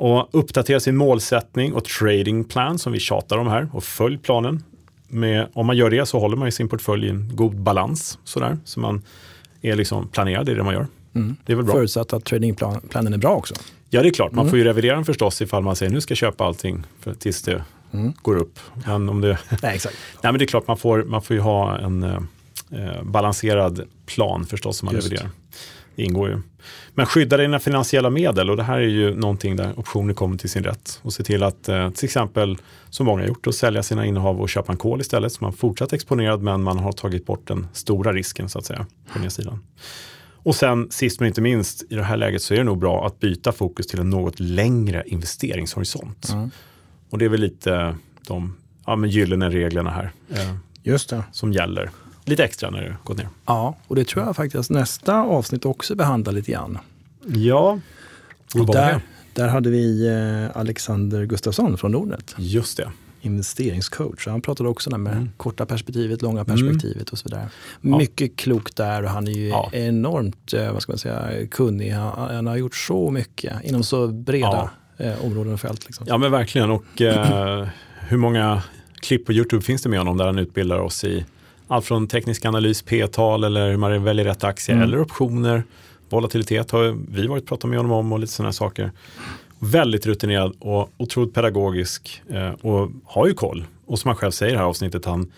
Och uppdatera sin målsättning och trading plan som vi tjatar om här och följ planen. Med, om man gör det så håller man i sin portfölj i en god balans. Sådär, så man är liksom planerad i det man gör. Mm. Det är väl bra. Förutsatt att tradingplanen är bra också. Ja, det är klart. Man mm. får ju revidera den förstås ifall man säger nu ska jag köpa allting för, tills det mm. går upp. Men om det, Nej, exakt. Nej, men det är klart, man får, man får ju ha en eh, balanserad plan förstås som man Just. reviderar. Det ingår ju. Men skydda dina finansiella medel och det här är ju någonting där optioner kommer till sin rätt. Och se till att eh, till exempel, som många har gjort, att sälja sina innehav och köpa en kol istället. Så man fortsatt exponerad men man har tagit bort den stora risken så att säga på nedsidan. Och sen sist men inte minst i det här läget så är det nog bra att byta fokus till en något längre investeringshorisont. Mm. Och det är väl lite de ja, men gyllene reglerna här eh, Just det. som gäller lite extra när det gått ner. Ja, och det tror jag faktiskt nästa avsnitt också behandlar lite grann. Ja, och där, där hade vi eh, Alexander Gustafsson från Nordnet. Just det. Investeringscoach. Han pratade också med mm. korta perspektivet, långa perspektivet mm. och så vidare. Mycket ja. klokt där och han är ju ja. enormt eh, vad ska man säga, kunnig. Han, han, har gjort så mycket inom så breda ja. eh, områden och fält. Liksom. Ja men verkligen och eh, hur många klipp på YouTube finns det med honom där han utbildar oss i allt från teknisk analys, P-tal eller hur man väljer rätt aktie mm. eller optioner. Volatilitet har vi varit pratat med honom om och lite sådana saker. Väldigt rutinerad och otroligt pedagogisk eh, och har ju koll. Och som han själv säger i det här avsnittet, han,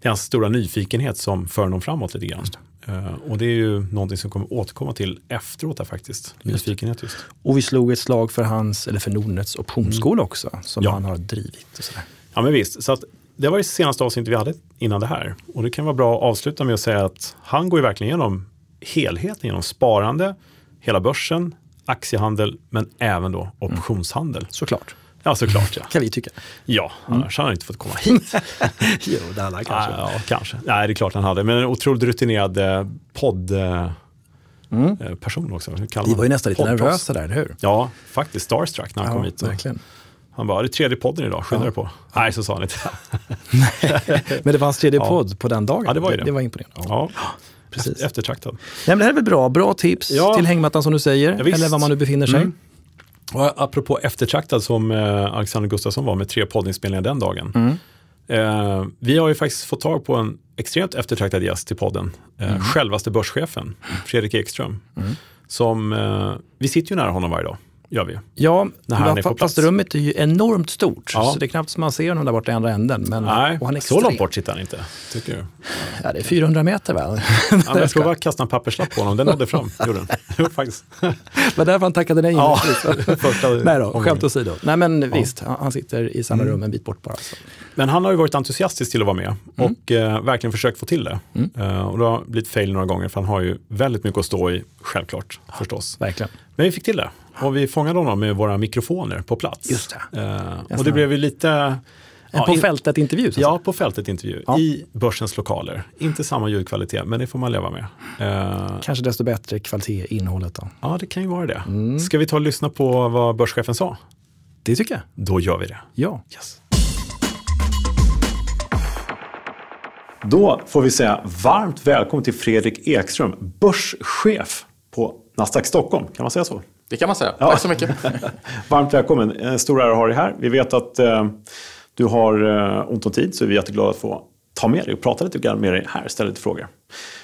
det är hans stora nyfikenhet som för honom framåt lite grann. Uh, och det är ju någonting som kommer återkomma till efteråt här faktiskt. Nyfikenhet just. Och vi slog ett slag för hans, eller för Nordnets optionsskola mm. också, som ja. han har drivit. Och sådär. Ja men visst, så att det var det senaste avsnittet vi hade innan det här. Och det kan vara bra att avsluta med att säga att han går ju verkligen igenom helheten genom sparande, hela börsen, aktiehandel men även då optionshandel. Mm. Såklart. Ja, såklart. Ja. kan vi tycka. Ja, mm. annars hade han inte fått komma hit. jo, det hade han kanske. Ja, kanske. Nej, det är klart han hade. Men en otroligt rutinerad eh, podd eh, mm. Eh, person också. Vi var ju nästan lite nervösa där, eller hur? Ja, faktiskt starstruck när han ja, kom hit. Verkligen. Han bara, det är tredje podden idag, skynda ja. dig på. Nej, så sa han inte. Men det fanns tredje ja. podd på den dagen. Ja, det var ju det. Det var imponerande. Ja. Precis. Eftertraktad. Nej, men det här är väl bra, bra tips till hängmattan som du säger, eller var man nu befinner sig. Mm. Och apropå eftertraktad som eh, Alexander Gustafsson var med tre poddinspelningar den dagen. Mm. Eh, vi har ju faktiskt fått tag på en extremt eftertraktad gäst till podden. Eh, mm. Självaste börschefen, Fredrik Ekström. Mm. Som, eh, vi sitter ju nära honom varje dag gör vi Ja, när fast rummet är ju enormt stort. Ja. Så det är knappt som man ser honom där borta i andra änden. Men, Nej, han är så långt bort sitter han inte, tycker du? Ja, det är 400 meter väl? Ja, men jag provade att kasta en papperslapp på honom, den nådde fram. Gjorde den. faktiskt. var därför han tackade nej. Ja, Nej då, skämt åsido. Nej men ja. visst, han sitter i samma mm. rum en bit bort bara. Så. Men han har ju varit entusiastisk till att vara med mm. och eh, verkligen försökt få till det. Mm. Uh, och det har blivit fail några gånger för han har ju väldigt mycket att stå i, självklart förstås. Verkligen. Men vi fick till det och vi fångade honom med våra mikrofoner på plats. Just det. Uh, och det blev ju lite... Ja, på fältet intervju? Ja, på fältet intervju ja. i börsens lokaler. Inte samma ljudkvalitet, men det får man leva med. Uh, Kanske desto bättre kvalitet i innehållet då? Ja, det kan ju vara det. Mm. Ska vi ta och lyssna på vad börschefen sa? Det tycker jag. Då gör vi det. Ja. Yes. Då får vi säga varmt välkommen till Fredrik Ekström, börschef på Nasdaq Stockholm. Kan man säga så? Det kan man säga. Ja. Tack så mycket. varmt välkommen. En stor ära att ha dig här. Vi vet att eh, du har eh, ont om tid, så vi är jätteglada att få ta med dig och prata lite grann med dig här, ställa lite frågor.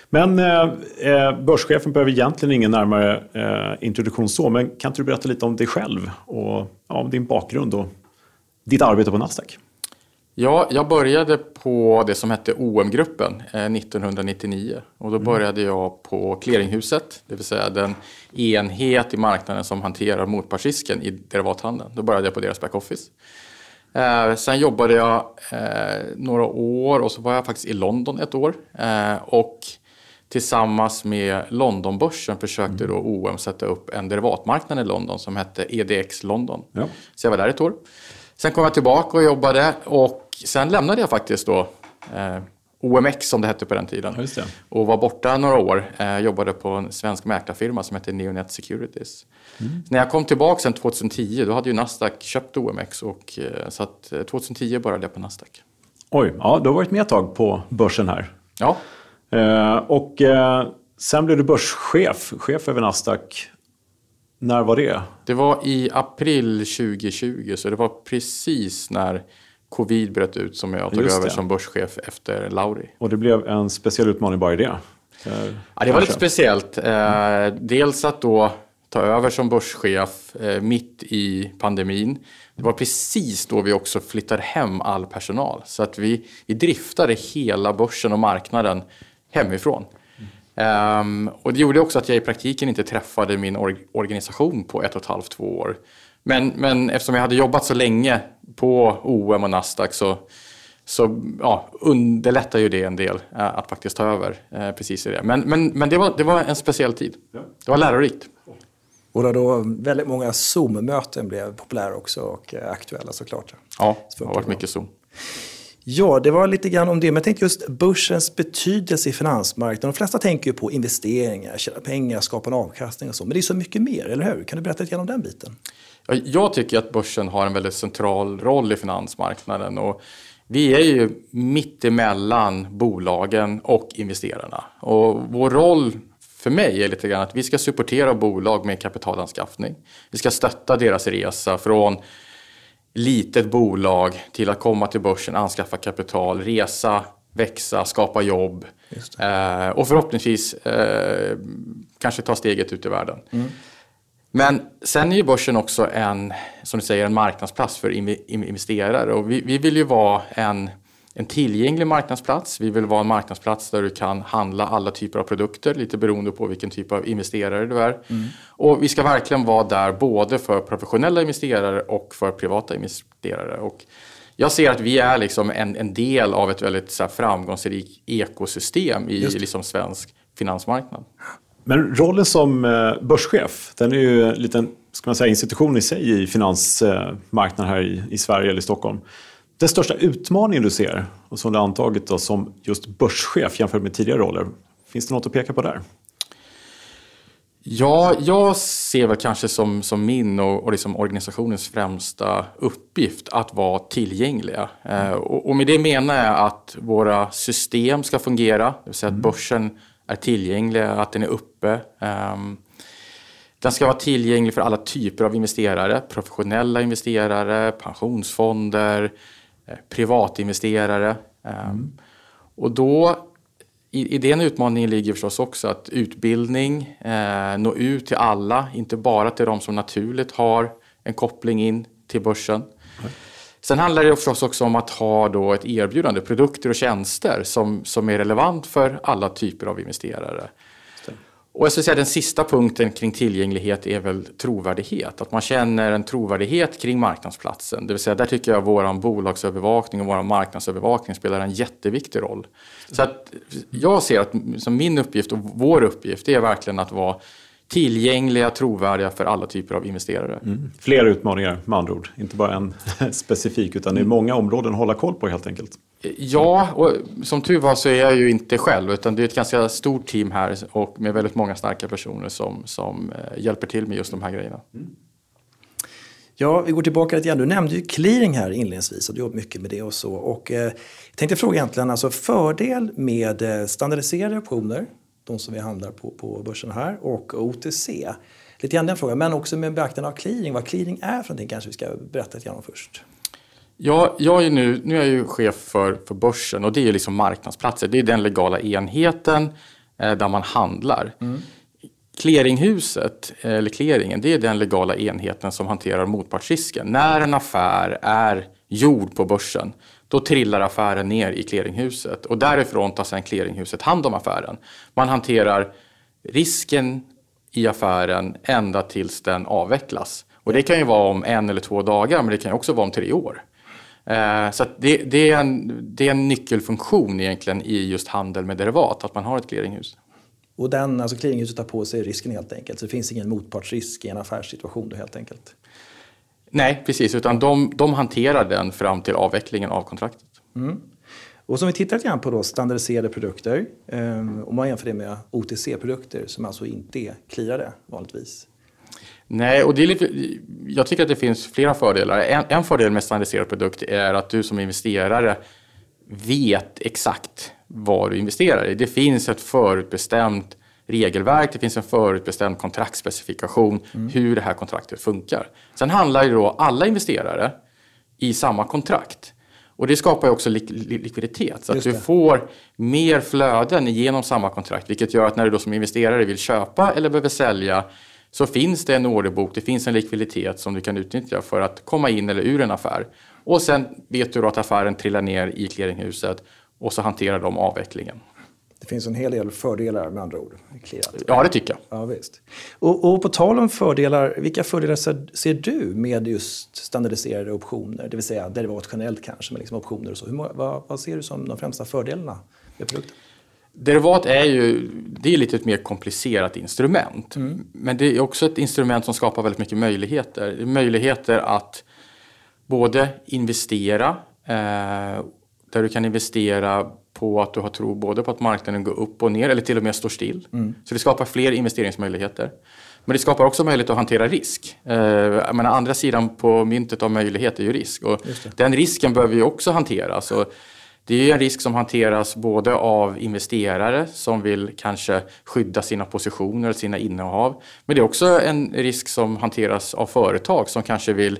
Men eh, eh, börschefen behöver egentligen ingen närmare eh, introduktion så, men kan inte du berätta lite om dig själv och ja, din bakgrund och ditt arbete på Nasdaq? Ja, jag började på det som hette OM-gruppen eh, 1999 och då mm. började jag på clearinghuset, det vill säga den enhet i marknaden som hanterar motpartsrisken i derivathandeln. Då började jag på deras backoffice. Eh, sen jobbade jag eh, några år och så var jag faktiskt i London ett år. Eh, och tillsammans med Londonbörsen försökte då OM sätta upp en derivatmarknad i London som hette EDX London. Ja. Så jag var där ett år. Sen kom jag tillbaka och jobbade och sen lämnade jag faktiskt då eh, OMX som det hette på den tiden. Och var borta några år. Eh, jobbade på en svensk mäklarfirma som hette Neonet Securities. Mm. När jag kom tillbaka sen 2010 då hade ju Nasdaq köpt OMX och eh, så att 2010 eh, började jag på Nasdaq. Oj, ja, du har varit med ett tag på börsen här. Ja. Eh, och eh, sen blev du börschef, chef över Nasdaq. När var det? Det var i april 2020, så det var precis när covid bröt ut som jag tog över som börschef efter Lauri. Och det blev en speciell utmaning bara i det? Ja, det var lite speciellt. Eh, dels att då ta över som börschef eh, mitt i pandemin. Det var precis då vi också flyttade hem all personal. Så att vi, vi driftade hela börsen och marknaden hemifrån. Mm. Um, och det gjorde också att jag i praktiken inte träffade min or organisation på ett och ett halvt, två år. Men, men eftersom jag hade jobbat så länge på OM och Nasdaq så, så ja, underlättar ju det en del äh, att faktiskt ta över äh, precis i det. Men, men, men det, var, det var en speciell tid. Ja. Det var lärorikt. Och då väldigt många Zoom-möten blev populära också och eh, aktuella såklart. Ja, det har varit mycket Zoom. Ja, det var lite grann om det. Men jag tänkte just börsens betydelse i finansmarknaden. De flesta tänker ju på investeringar, tjäna pengar, skapa en avkastning och så. Men det är så mycket mer, eller hur? Kan du berätta lite grann om den biten? Jag tycker att börsen har en väldigt central roll i finansmarknaden. Och vi är ju mittemellan bolagen och investerarna. Och vår roll för mig är lite grann att vi ska supportera bolag med kapitalanskaffning. Vi ska stötta deras resa från litet bolag till att komma till börsen, anskaffa kapital, resa, växa, skapa jobb eh, och förhoppningsvis eh, kanske ta steget ut i världen. Mm. Men sen är ju börsen också en, som du säger, en marknadsplats för investerare och vi, vi vill ju vara en en tillgänglig marknadsplats. Vi vill vara en marknadsplats där du kan handla alla typer av produkter, lite beroende på vilken typ av investerare du är. Mm. Och vi ska verkligen vara där både för professionella investerare och för privata investerare. Och jag ser att vi är liksom en, en del av ett väldigt så här, framgångsrikt ekosystem i liksom, svensk finansmarknad. Men rollen som eh, börschef, den är ju en liten ska man säga, institution i sig i finansmarknaden här i, i Sverige eller i Stockholm. Den största utmaningen du ser, och som du antagit då, som just börschef jämfört med tidigare roller, finns det något att peka på där? Ja, jag ser väl kanske som, som min och, och liksom organisationens främsta uppgift att vara tillgängliga. Eh, och, och, med det menar jag att våra system ska fungera, det vill säga att mm. börsen är tillgänglig, att den är uppe. Eh, den ska vara tillgänglig för alla typer av investerare, professionella investerare, pensionsfonder, Eh, privatinvesterare. Mm. Och då i, i den utmaningen ligger förstås också att utbildning, eh, nå ut till alla, inte bara till de som naturligt har en koppling in till börsen. Sen handlar det förstås också om att ha då ett erbjudande, produkter och tjänster som, som är relevant för alla typer av investerare. Och jag skulle säga den sista punkten kring tillgänglighet är väl trovärdighet. Att man känner en trovärdighet kring marknadsplatsen. Det vill säga där tycker jag vår bolagsövervakning och vår marknadsövervakning spelar en jätteviktig roll. Så att jag ser att som min uppgift och vår uppgift är verkligen att vara tillgängliga, trovärdiga för alla typer av investerare. Mm. Fler utmaningar med andra ord, inte bara en specifik utan det är många områden att hålla koll på helt enkelt. Ja, och som tur var så är jag ju inte själv utan det är ett ganska stort team här och med väldigt många starka personer som, som eh, hjälper till med just de här grejerna. Mm. Ja, vi går tillbaka lite grann. Du nämnde ju clearing här inledningsvis och du jobbar mycket med det och så. Och, eh, jag tänkte fråga egentligen, alltså fördel med eh, standardiserade optioner de som vi handlar på, på börsen här, och OTC. Lite grann den frågan, men också med beaktande av clearing. Vad clearing är för någonting kanske vi ska berätta lite grann om först. Ja, jag är nu, nu är jag ju chef för, för börsen och det är liksom marknadsplatser. Det är den legala enheten eh, där man handlar. Mm. Clearinghuset, eller clearingen, det är den legala enheten som hanterar motpartsrisken. När en affär är gjord på börsen, då trillar affären ner i clearinghuset och därifrån tar sedan clearinghuset hand om affären. Man hanterar risken i affären ända tills den avvecklas. Och det kan ju vara om en eller två dagar, men det kan också vara om tre år. Eh, så det, det, är en, det är en nyckelfunktion egentligen i just handel med derivat, att man har ett clearinghus. Och den, alltså clearinghuset tar på sig risken helt enkelt. Så det finns ingen motpartsrisk i en affärssituation då helt enkelt. Nej, precis. Utan de, de hanterar den fram till avvecklingen av kontraktet. Mm. Och som vi tittar lite grann på då, standardiserade produkter. Eh, om man jämför det med OTC-produkter som alltså inte är clearade vanligtvis. Nej, och det är lite, jag tycker att det finns flera fördelar. En, en fördel med standardiserad produkt är att du som investerare vet exakt vad du investerar i. Det finns ett förutbestämt regelverk, det finns en förutbestämd kontraktsspecifikation mm. hur det här kontraktet funkar. Sen handlar ju då alla investerare i samma kontrakt. Och det skapar ju också lik likviditet så att du får mer flöden genom samma kontrakt vilket gör att när du då som investerare vill köpa eller behöver sälja så finns det en orderbok, det finns en likviditet som du kan utnyttja för att komma in eller ur en affär. Och sen vet du då att affären trillar ner i clearinghuset och så hanterar de avvecklingen. Det finns en hel del fördelar med andra ord. Clearat. Ja, det tycker jag. Ja, visst. Och, och, på tal om fördelar, vilka fördelar ser, du med just standardiserade optioner? Det vill säga derivat generellt kanske, med liksom optioner och så. Hur, vad, vad ser du som de främsta fördelarna med produkten? Derivat är ju det är lite ett mer komplicerat instrument. Mm. Men det är också ett instrument som skapar väldigt mycket möjligheter. Möjligheter att både investera, eh, där du kan investera på att du har tro både på att marknaden går upp och ner eller till och med står still. Mm. Så det skapar fler investeringsmöjligheter. Men det skapar också möjlighet att hantera risk. Eh, menar, andra sidan på myntet av möjlighet är ju risk. Och den risken behöver ju också hanteras. Och det är en risk som hanteras både av investerare som vill kanske skydda sina positioner, sina innehav. Men det är också en risk som hanteras av företag som kanske vill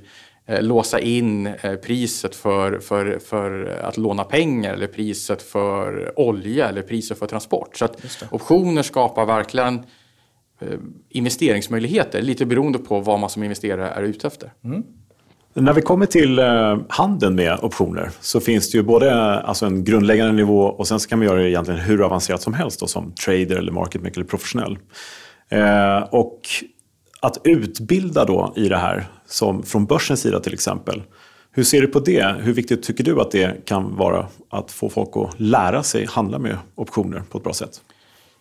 låsa in eh, priset för, för, för att låna pengar eller priset för olja eller priset för transport. Så att optioner skapar verkligen eh, investeringsmöjligheter lite beroende på vad man som investerare är ute efter. Mm. När vi kommer till eh, handeln med optioner så finns det ju både alltså en grundläggande nivå och sen så kan man göra det egentligen hur avancerat som helst då, som trader eller market maker eller professionell. Eh, och att utbilda då i det här, som från börsens sida till exempel. Hur ser du på det? Hur viktigt tycker du att det kan vara att få folk att lära sig handla med optioner på ett bra sätt?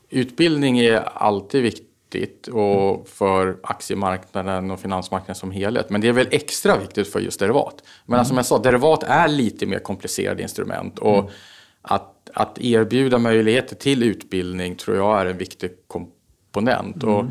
Utbildning är alltid viktigt och för aktiemarknaden och finansmarknaden som helhet. Men det är väl extra viktigt för just derivat. Men mm. som jag sa, derivat är lite mer komplicerade instrument. Och mm. att, att erbjuda möjligheter till utbildning tror jag är en viktig komponent. Mm. Och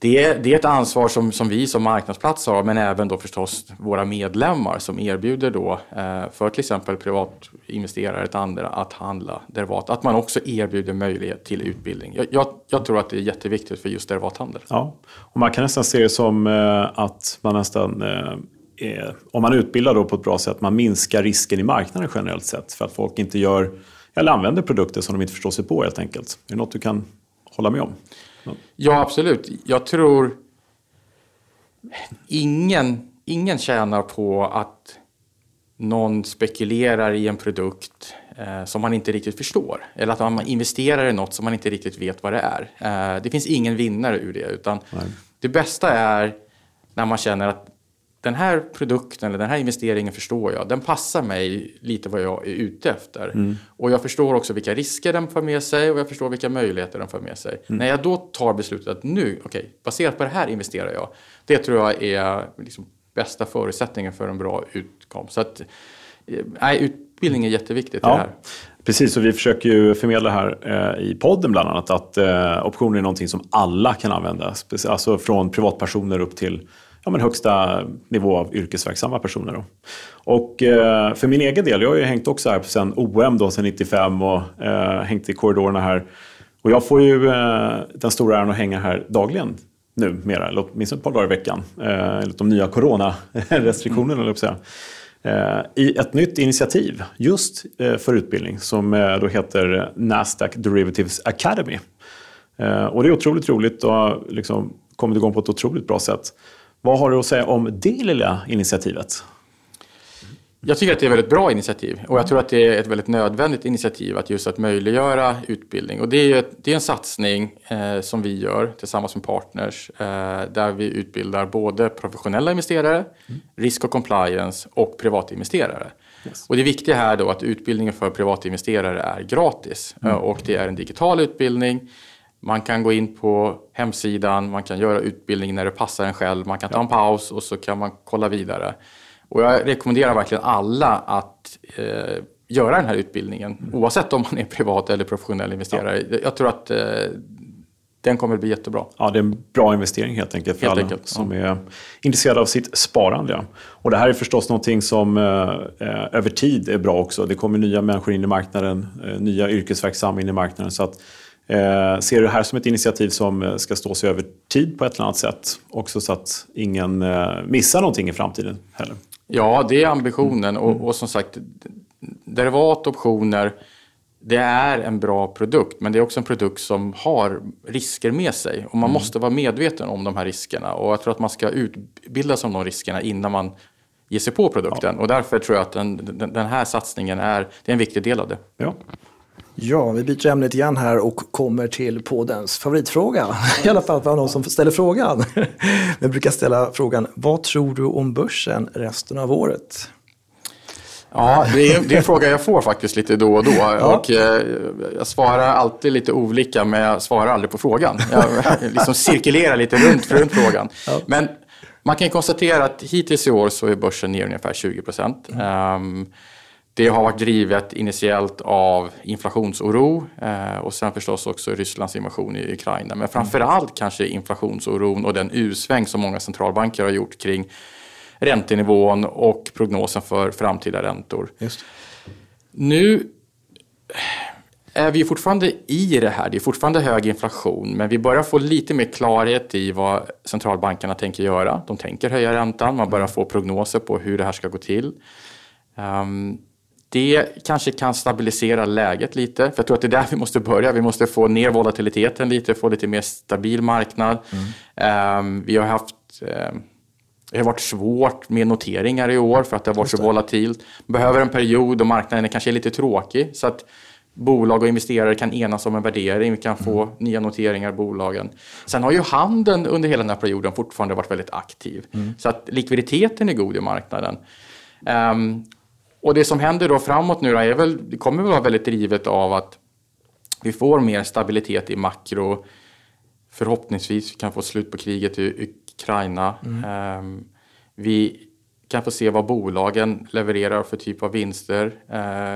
det är, det är ett ansvar som, som vi som marknadsplats har, men även då förstås våra medlemmar som erbjuder då eh, för till exempel privatinvesterare och andra att handla derivat. Att man också erbjuder möjlighet till utbildning. Jag, jag, jag, tror att det är jätteviktigt för just derivathandel. Ja, och man kan nästan se det som eh, att man nästan eh, om man utbildar då på ett bra sätt, man minskar risken i marknaden generellt sett för att folk inte gör eller använder produkter som de inte förstår sig på helt enkelt. Är det något du kan hålla med om? Ja, absolut. Jag tror ingen, ingen tjänar på att någon spekulerar i en produkt eh, som man inte riktigt förstår. Eller att man investerar i något som man inte riktigt vet vad det är. Eh, det finns ingen vinnare ur det. Utan det bästa är när man känner att den här produkten eller den här investeringen förstår jag. Den passar mig lite vad jag är ute efter. Mm. Och jag förstår också vilka risker den för med sig och jag förstår vilka möjligheter den för med sig. Mm. När jag då tar beslutet att nu, okej, okay, baserat på det här investerar jag. Det tror jag är liksom bästa förutsättningen för en bra utkomst. Så att, eh, nej, utbildning är jätteviktigt ja. det här. Precis, och vi försöker ju förmedla här eh, i podden bland annat att eh, optioner är någonting som alla kan använda. Alltså från privatpersoner upp till ja, men högsta nivå av yrkesverksamma personer. Då. Och eh, för min egen del, jag har ju hängt också här sedan OM då, sedan 95 och eh, hängt i korridorerna här. Och jag får ju eh, den stora äran att hänga här dagligen numera, eller åtminstone ett par dagar i veckan, eh, enligt de nya coronarestriktionerna, mm. säga. Eh, i ett nytt initiativ just eh, för utbildning som eh, då heter Nasdaq Derivatives Academy. Eh, och det är otroligt roligt och har liksom kommit igång på ett otroligt bra sätt. Vad har du att säga om det lilla initiativet? Jag tycker att det är ett väldigt bra initiativ och jag tror att det är ett väldigt nödvändigt initiativ att just att möjliggöra utbildning. Och det är, ett, det är en satsning eh, som vi gör tillsammans med partners eh, där vi utbildar både professionella investerare, mm. risk och compliance och privatinvesterare. Yes. Och det viktiga här då att utbildningen för privatinvesterare är gratis mm. och det är en digital utbildning. Man kan gå in på hemsidan, man kan göra utbildning när det passar en själv, man kan ta en paus och så kan man kolla vidare. Och jag rekommenderar verkligen alla att eh, göra den här utbildningen, mm. oavsett om man är privat eller professionell investerare. Ja. Jag tror att eh, den kommer att bli jättebra. Ja, det är en bra investering helt enkelt för helt alla enkelt, som ja. är intresserade av sitt sparande. Och det här är förstås någonting som eh, eh, över tid är bra också. Det kommer nya människor in i marknaden, eh, nya yrkesverksamma in i marknaden. Så att, eh, ser du det här som ett initiativ som eh, ska stå sig över tid på ett eller annat sätt? Också så att ingen eh, missar någonting i framtiden heller. Ja, det är ambitionen. Och, och som sagt, derivatoptioner det är en bra produkt, men det är också en produkt som har risker med sig. Och man mm. måste vara medveten om de här riskerna. Och jag tror att man ska utbilda sig om de riskerna innan man ger sig på produkten. Ja. Och därför tror jag att den, den, den, här satsningen är, det är en viktig del av det. Ja. Ja, vi byter ämnet igen här och kommer till poddens favoritfråga. I alla fall för någon som ställer frågan. Vi brukar ställa frågan, vad tror du om börsen resten av året? Ja, det är, det är en fråga jag får faktiskt lite då och då. Ja. Och, eh, jag svarar alltid lite olika, men jag svarar aldrig på frågan. Jag liksom cirkulerar lite runt, runt frågan. Ja. Men man kan konstatera att hittills i år så är börsen ner ungefär 20 procent. Mm. Um, det har varit drivet initiellt av inflationsoro eh, och sen förstås också Rysslands invasion i Ukraina. Men framförallt kanske inflationsoron och den usväng som många centralbanker har gjort kring räntenivån och prognosen för framtida räntor. Just. Nu är vi fortfarande i det här. Det är fortfarande hög inflation, men vi börjar få lite mer klarhet i vad centralbankerna tänker göra. De tänker höja räntan, man börjar få prognoser på hur det här ska gå till. Um, det kanske kan stabilisera läget lite, för jag tror att det är där vi måste börja. Vi måste få ner volatiliteten lite, få lite mer stabil marknad. Mm. Um, vi har haft um, det har varit svårt med noteringar i år för att det har varit så volatilt. Behöver en period och marknaden är kanske är lite tråkig så att bolag och investerare kan enas om en värdering. Vi kan få mm. nya noteringar i bolagen. Sen har ju handeln under hela den här perioden fortfarande varit väldigt aktiv. Mm. Så att likviditeten är god i marknaden. Um, och det som händer då framåt nu då är väl, det kommer att vara väldigt drivet av att vi får mer stabilitet i makro. Förhoppningsvis kan vi få slut på kriget i Ukraina. Mm. Um, vi kan få se vad bolagen levererar för typ av vinster uh,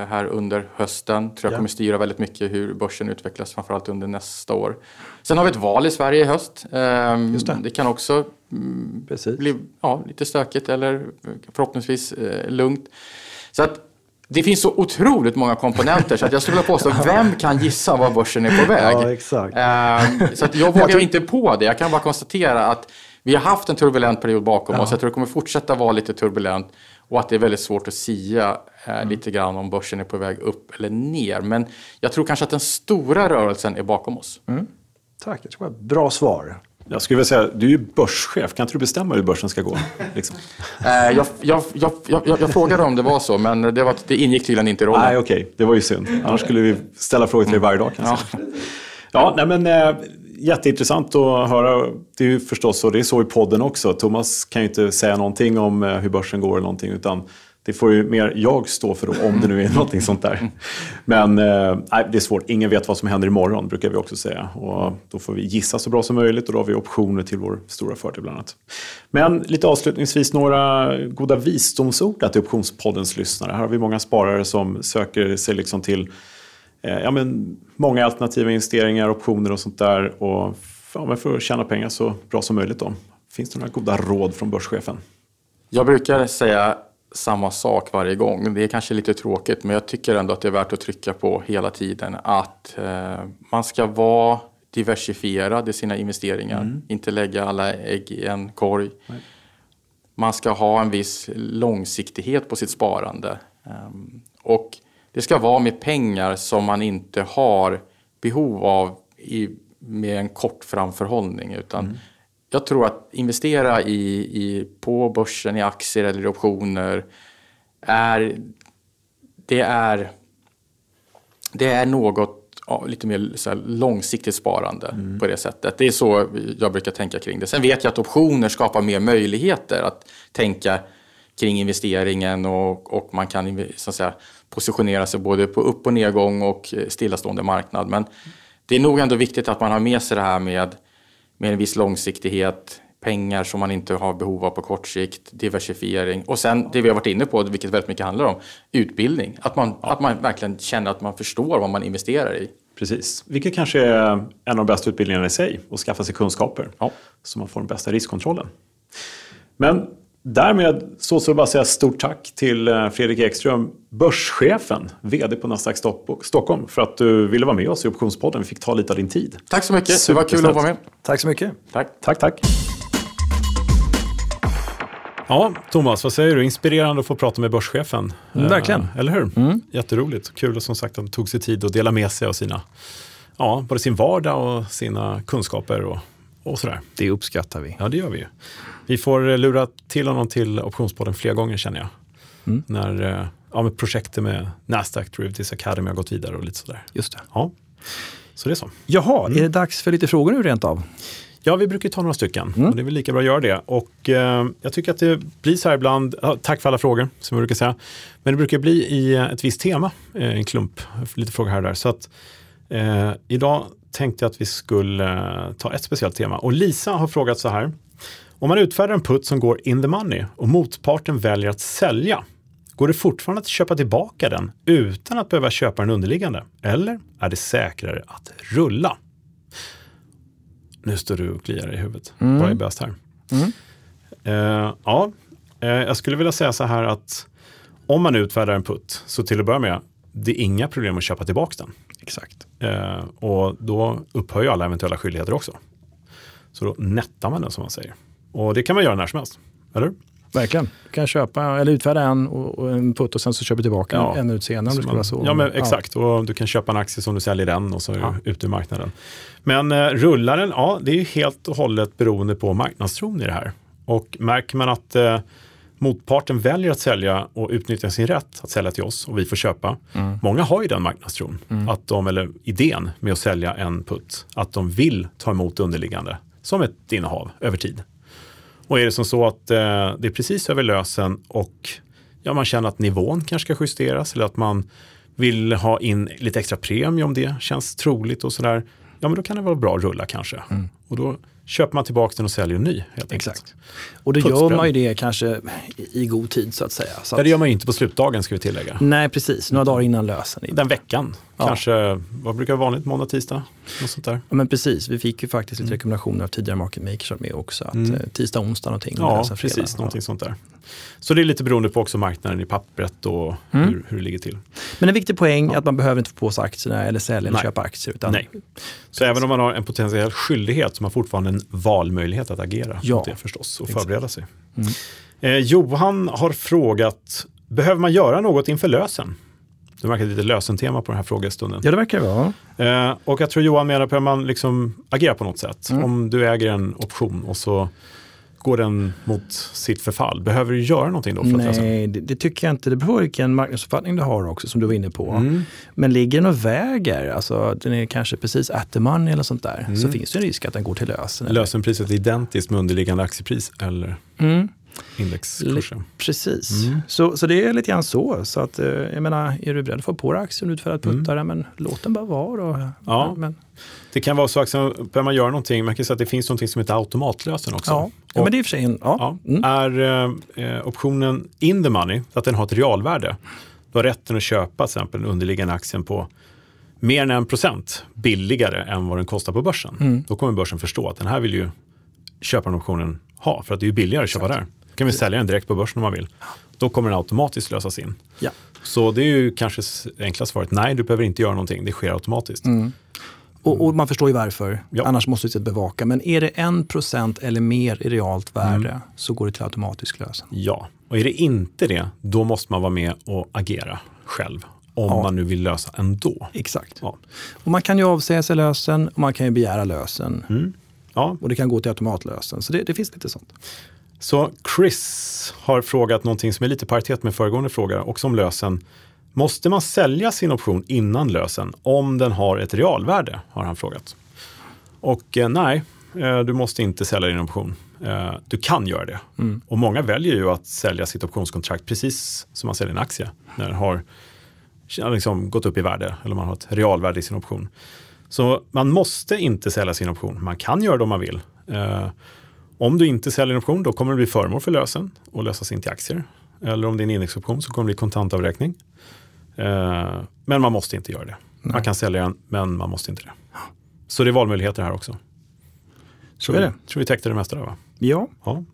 här under hösten. tror jag ja. kommer styra väldigt mycket hur börsen utvecklas, framförallt under nästa år. Sen har vi ett val i Sverige i höst. Um, det. det. kan också mm, bli ja, lite stökigt eller förhoppningsvis uh, lugnt. Så att det finns så otroligt många komponenter så att jag skulle vilja påstå, vem kan gissa var börsen är på väg? Ja, exakt. Uh, så att jag vågar inte på det. Jag kan bara konstatera att vi har haft en turbulent period bakom ja. oss. Jag tror det kommer fortsätta vara lite turbulent och att det är väldigt svårt att sia eh, mm. lite grann om börsen är på väg upp eller ner. Men jag tror kanske att den stora rörelsen är bakom oss. Mm. Tack, jag tror det var ett bra svar. Jag skulle vilja säga, du är ju börschef. Kan inte du bestämma hur börsen ska gå? Liksom? eh, jag, jag, jag, jag, frågade om det var så, men det, var, det ingick tydligen inte i rollen. Nej, okej. Okay. Det var ju synd. Annars skulle vi ställa frågor till dig varje dag. Kanske. Ja. ja, nej, men, eh, jätteintressant att höra. Det är ju förstås så, det är så i podden också. Thomas kan ju inte säga någonting om eh, hur börsen går eller någonting. Utan det får ju mer jag stå för då, om det nu är någonting sånt där. Men eh, det är svårt. Ingen vet vad som händer imorgon, brukar vi också säga. Och då får vi gissa så bra som möjligt och då har vi optioner till vår stora fördel bland annat. Men lite avslutningsvis några goda visdomsord till Optionspoddens lyssnare. Här har vi många sparare som söker sig liksom till eh, ja, men många alternativa investeringar, optioner och sånt där. Och ja, för att tjäna pengar så bra som möjligt. Då. Finns det några goda råd från börschefen? Jag brukar säga samma sak varje gång. Det är kanske lite tråkigt men jag tycker ändå att det är värt att trycka på hela tiden att eh, man ska vara diversifierad i sina investeringar. Mm. Inte lägga alla ägg i en korg. Nej. Man ska ha en viss långsiktighet på sitt sparande. Um, och det ska vara med pengar som man inte har behov av i, med en kort framförhållning. Utan mm jag tror att investera i, i, på börsen i aktier eller i optioner är, det är, det är något ja, lite mer så långsiktigt sparande mm. på det sättet. Det är så jag brukar tänka kring det. Sen vet jag att optioner skapar mer möjligheter att tänka kring investeringen och, och man kan så att säga, positionera sig både på upp och nedgång och stillastående marknad. Men det är nog ändå viktigt att man har med sig det här med, med en viss långsiktighet, pengar som man inte har behov av på kort sikt, diversifiering och sen det vi har varit inne på, vilket väldigt mycket handlar om, utbildning. Att man, ja. att man verkligen känner att man förstår vad man investerar i. Precis, vilket kanske är en av de bästa utbildningarna i sig, att skaffa sig kunskaper ja. så man får den bästa riskkontrollen. Men därmed så ska jag bara säga stort tack till eh, Fredrik Ekström, börschefen, vd på Nasdaq Stockholm, för att du ville vara med oss i Optionspodden. Vi fick ta lite av din tid. Tack så mycket, det var kul att vara med. Tack så mycket. Tack, tack. tack. Ja, Thomas, vad säger du? Inspirerande att få prata med börschefen. Mm, verkligen. Eh, eller hur? Mm. Jätteroligt. Kul och som sagt att han tog sig tid att dela med sig av sina, ja, både sin vardag och sina kunskaper och, och sådär. Det uppskattar vi. Ja, det gör vi ju. Vi får lura till honom till Optionspodden fler gånger känner jag. Mm. När eh, ja, med projektet med Nasdaq Derivatives Academy har gått vidare och lite sådär. Just det. Ja. Så det är så. Jaha, mm. är det dags för lite frågor nu rent av? Ja, vi brukar ta några stycken. Mm. Och det är väl lika bra att göra det. Och eh, jag tycker att det blir så här ibland, tack för alla frågor som vi brukar säga. Men det brukar bli i ett visst tema, eh, en klump, lite frågor här och där. Så att eh, idag tänkte jag att vi skulle eh, ta ett speciellt tema. Och Lisa har frågat så här. Om man utfärdar en putt som går in the money och motparten väljer att sälja, går det fortfarande att köpa tillbaka den utan att behöva köpa den underliggande? Eller är det säkrare att rulla? Nu står du och kliar i huvudet. Mm. Vad är bäst här? Mm. Uh, ja, uh, jag skulle vilja säga så här att om man utfärdar en putt, så till att börja med, det är inga problem att köpa tillbaka den. Exakt. Uh, och då upphör ju alla eventuella skyldigheter också. Så då nettar man den som man säger. Och det kan man göra när som helst, eller Verkligen. Du kan köpa eller utfärda en och, och en putt och sen så köper du tillbaka ja. en ut senare. Om man, så. Ja, men exakt. Ja. Och du kan köpa en aktie som du säljer den och så är ja. du ute ur marknaden. Men eh, rullaren, ja, det är helt och hållet beroende på marknadstron i det här. Och märker man att eh, motparten väljer att sälja och utnyttja sin rätt att sälja till oss och vi får köpa. Mm. Många har ju den marknadstron, mm. att de, eller idén med att sälja en putt, att de vill ta emot underliggande som ett innehav över tid. Och är det som så att eh, det är precis över lösen och ja, man känner att nivån kanske ska justeras eller att man vill ha in lite extra premie om det känns troligt och sådär. Ja, men då kan det vara bra att rulla kanske. Mm. Och då köper man tillbaka den och säljer en ny. Exakt. Och då gör man ju det kanske i god tid så att säga. Så att... Det gör man ju inte på slutdagen ska vi tillägga. Nej, precis. Några dagar innan lösen. Den veckan. Ja. Kanske, vad brukar vara vanligt? Måndag, tisdag? Något sånt där. Ja, men precis. Vi fick ju faktiskt lite mm. rekommendationer av tidigare market makers med också. Att mm. Eh, tisdag, onsdag någonting. Ja, precis. Fredag. Någonting ja. sånt där. Så det är lite beroende på också marknaden i pappret och mm. hur, hur det ligger till. Men en viktig poäng är att man behöver inte få på sig aktierna eller sälja eller köpa aktier. Utan Nej. Så även om man har en potentiell skyldighet så har man fortfarande en valmöjlighet att agera ja. mot det förstås och Exakt. förbereda sig. Mm. Eh, Johan har frågat, behöver man göra något inför lösen? Det verkar lite lösentema på den här frågestunden. Ja, det verkar det vara. Eh, och jag tror Johan menar på att man liksom agerar på något sätt. Mm. Om du äger en option och så går den mot sitt förfall? Behöver du göra någonting då? För Nej, att det, det, tycker jag inte. Det beror på vilken marknadsuppfattning du har också, som du var inne på. Mm. Men ligger den och väger, alltså den är kanske precis at the money eller sånt där, mm. så finns det en risk att den går till lösen. Lösenpriset är identiskt med underliggande aktiepris eller? Mm indexkursen. Precis, mm. så, så det är lite grann så. så att, eh, jag menar, är du beredd att få på dig aktien och utfärda puttare, mm. men låt den bara vara. Då. Ja. Men, det kan vara så att behöver man göra någonting, man kan säga att det finns någonting som heter automatlösen också. Ja, ja men det är i och för sig en, ja. ja mm. Är eh, optionen in the money, att den har ett realvärde, du har rätten att köpa till exempel den underliggande aktien på mer än en procent billigare än vad den kostar på börsen. Mm. Då kommer börsen förstå att den här vill ju köparen optionen ha, för att det är billigare att köpa där. Då kan vi sälja den direkt på börsen om man vill. Då kommer den automatiskt lösas in. Ja. Så det är ju kanske enkla svaret, nej du behöver inte göra någonting, det sker automatiskt. Mm. Och, och, man förstår ju varför, ja. annars måste du bevaka. Men är det 1% eller mer i realt värde mm. så går det till automatisk lösen. Ja, och är det inte det, då måste man vara med och agera själv. Om ja. man nu vill lösa ändå. Exakt. Ja. Och man kan ju avsäga sig lösen och man kan ju begära lösen. Mm. Ja. Och det kan gå till automatlösen. Så det, det finns lite sånt. Så Chris har frågat någonting som är lite paritet med föregående fråga, också om lösen. Måste man sälja sin option innan lösen om den har ett realvärde? Har han frågat. Och eh, nej, eh, du måste inte sälja din option. Eh, du kan göra det. Mm. Och många väljer ju att sälja sitt optionskontrakt precis som man säljer en aktie. När den har liksom gått upp i värde eller man har ett realvärde i sin option. Så man måste inte sälja sin option. Man kan göra det om man vill. Om du inte säljer en option då kommer det bli föremål för lösen och lösas in till aktier. Eller om det är en indexoption så kommer det bli kontantavräkning. Eh, men man måste inte göra det. Nej. Man kan sälja den, men man måste inte det. Så det är valmöjligheter här också. Så är det. tror vi täckte det mesta där va? Ja, Ja.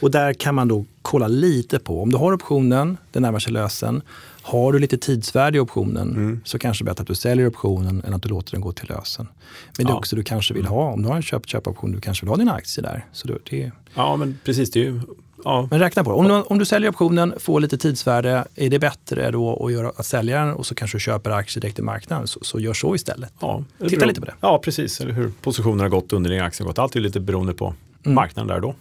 Och där kan man då kolla lite på. Om du har optionen, den närmar sig lösen. Har du lite tidsvärde i optionen Mm. så kanske det är bättre att du säljer optionen än att du låter den gå till lösen. Men det är Ja. också du kanske vill ha, om du har en köp köpoption, du kanske vill ha dina aktier där. Så det, det, ja, men precis. Det är ju, ja. men räkna på det. Om du, om du säljer optionen, får lite tidsvärde, är det bättre då att, göra, att sälja den och så kanske du köper aktier direkt i marknaden, så, så gör så istället. Ja, Titta lite på det. Ja, precis. Eller hur positionen har gått under din aktie har gått. Allt är lite beroende på Mm. marknaden där då.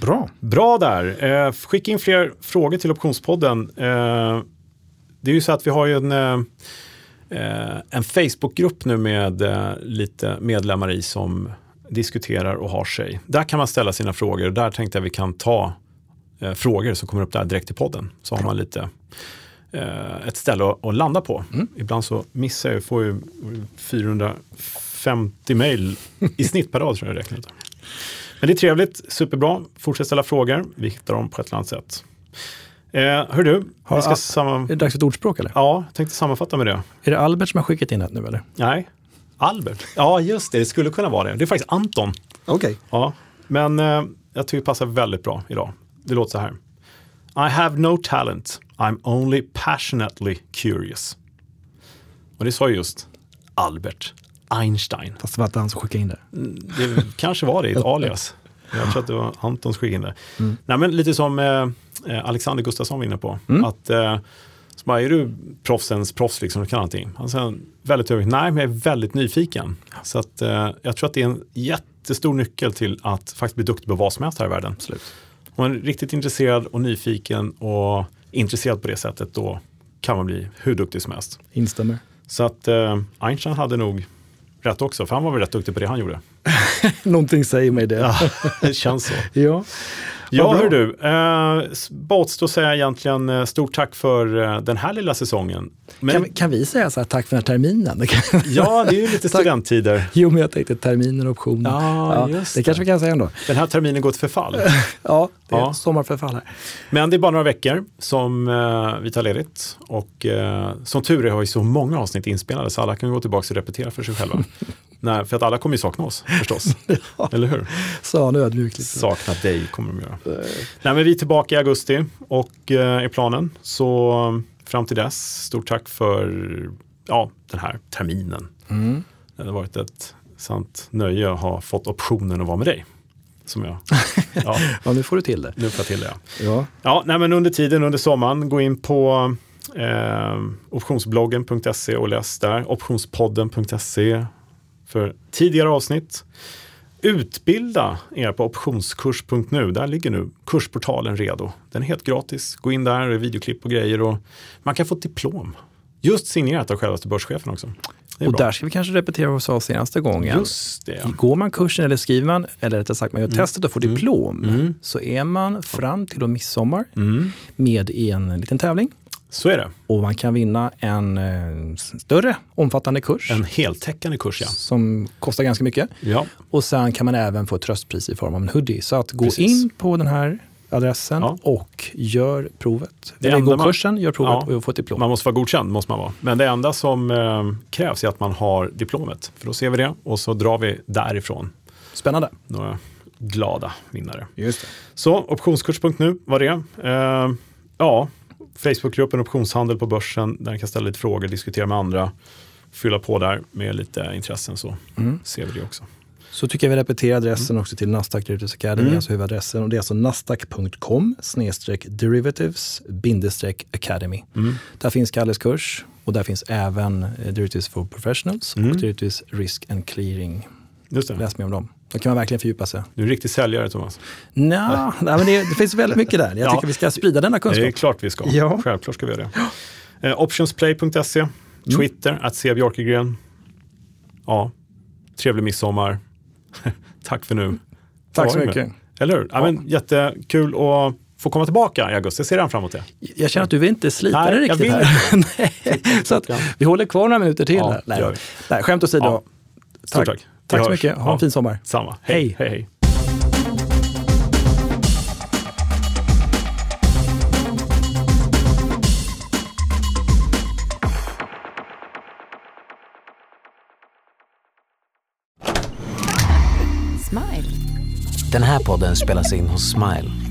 Bra. Bra där. Eh, skicka in fler frågor till Optionspodden. Eh, det är ju så att vi har ju en, eh, en Facebookgrupp nu med lite medlemmar i som diskuterar och har sig. Där kan man ställa sina frågor och där tänkte jag vi kan ta frågor som kommer upp där direkt i podden. Så har man lite ett ställe att, att landa på. Ibland så missar jag, får ju 450 mejl i snitt per dag tror jag ut. Men det är trevligt, superbra. Fortsätt ställa frågor, vi hittar dem på ett eller annat sätt. Eh, hör du, Har- vi ska samman... Är det dags för ett ordspråk eller? Ja, jag tänkte sammanfatta med det. Är det Albert som har skickat in det nu eller? Nej, Albert. Ja, just det, det skulle kunna vara det. Det är faktiskt Anton. Okej. Ja, men eh, jag tycker det passar väldigt bra idag. Det låter så här. I have no talent, I'm only passionately curious. Och det sa just Albert Einstein. Fast det var inte han som skickade in det. Det kanske var det ett alias. Jag tror att det var Anton som skickade in det. Nej, men lite som eh, eh, Alexander Gustafsson var inne på. Att, eh, så bara, är du proffsens proffs, liksom, du kan allting. Han sa väldigt övrigt, nej men jag är väldigt nyfiken. Så att, eh, jag tror att det är en jättestor nyckel till att faktiskt bli duktig på vad som helst här i världen. Absolut. Om man är riktigt intresserad och nyfiken och intresserad på det sättet, då kan man bli hur duktig som helst. Instämmer. Så att eh, Einstein hade nog rätt också, för han var väl rätt duktig på det han gjorde. Någonting säger mig det. Ja, det känns så. Ja. Ja, hör du. Eh, att säga egentligen eh, stort tack för eh, den här lilla säsongen. Men, Kan, vi- kan vi säga så här, tack för den här terminen? Ja, det är ju lite studenttider. Jo, men jag tänkte terminen och optionen. Ja, just det det. kanske vi kan säga ändå. Den här terminen går till förfall. Ja, det är Ja. sommarförfall här. Men det är bara några veckor som eh, vi tar ledigt. Och eh, som tur är har vi så många avsnitt inspelade så alla kan gå tillbaka och repetera för sig själva. Nej, för att alla kommer ju sakna oss förstås. Eller hur? Sa han ödmjukt lite. Sakna dig kommer de göra. Nej, men vi är tillbaka i augusti och eh, är planen. Så eh, fram till dess, stort tack för ja, den här terminen. Mm. Det har varit ett sant nöje att ha fått optionen att vara med dig. Som jag, ja, Ja, nu får du till det. nu får jag till det. Ja. Ja, nej, men under tiden, under sommaren, gå in på eh, optionsbloggen.se och läs där. Optionspodden.se för tidigare avsnitt. Utbilda er på optionskurs.nu. Där ligger nu kursportalen redo. Den är helt gratis. Gå in där, det är videoklipp och grejer. Och man kan få ett diplom. Just signerat av självaste börschefen också. Och bra. där ska vi kanske repetera vad vi sa senaste gången. Just det. Går man kursen eller skriver man, eller rättare sagt man gör testet och får diplom, Mm. så är man fram till och midsommar Mm. med i en liten tävling. Så är det. Och man kan vinna en eh, större omfattande kurs En heltäckande kurs, ja. som kostar ganska mycket. ja. Och sen kan man även få ett tröstpris i form av en hoodie. Så att gå Precis. in på den här adressen Ja. och gör provet. Det Eller gå man- kursen, gör provet Ja. och få ett diplom. Man måste vara godkänd, måste man vara. Men det enda som eh, krävs är att man har diplomet. För då ser vi det och så drar vi därifrån Spännande. några glada vinnare. Just det. Så optionskurs.nu var det. Eh, ja, Facebookgruppen Optionshandel på börsen. Där ni kan ställa lite frågor, diskutera med andra. Fylla på där med lite intressen så Mm. ser vi det också. Så tycker jag vi repeterar adressen också till Nasdaq Derivatives Academy, Mm. alltså huvudadressen. Och det är alltså nasdaq.com derivatives bindestreck academy. Mm. Där finns Kalles kurs och där finns även eh, Derivatives for Professionals Mm. och Derivatives Risk and Clearing. Läs mer om dem. Då kan man verkligen fördjupa sig. Du är en riktig säljare, Thomas. Nå, nej, men det, det, finns väldigt mycket där. Jag ja. tycker vi ska sprida denna kunskap. Det är klart vi ska. Ja. Självklart ska vi göra det. Eh, optionsplay.se, mm. Twitter, mm. att se Björkegren. Ja, trevlig midsommar. Tack för nu. Mm. Tack så mycket. Eller hur? Ja. men, jättekul att få komma tillbaka i augusti. Jag ser redan fram emot det. Jag känner att du vill inte slita dig riktigt jag vill. här. Nej. Så att vi håller kvar några minuter till. Ja, här. Nej. Nej, skämt åsido. Ja. Tack. Stort tack. Tack så mycket. Ha en fin sommar. Samma. hej. hej, hej. Den här podden spelas in hos Smile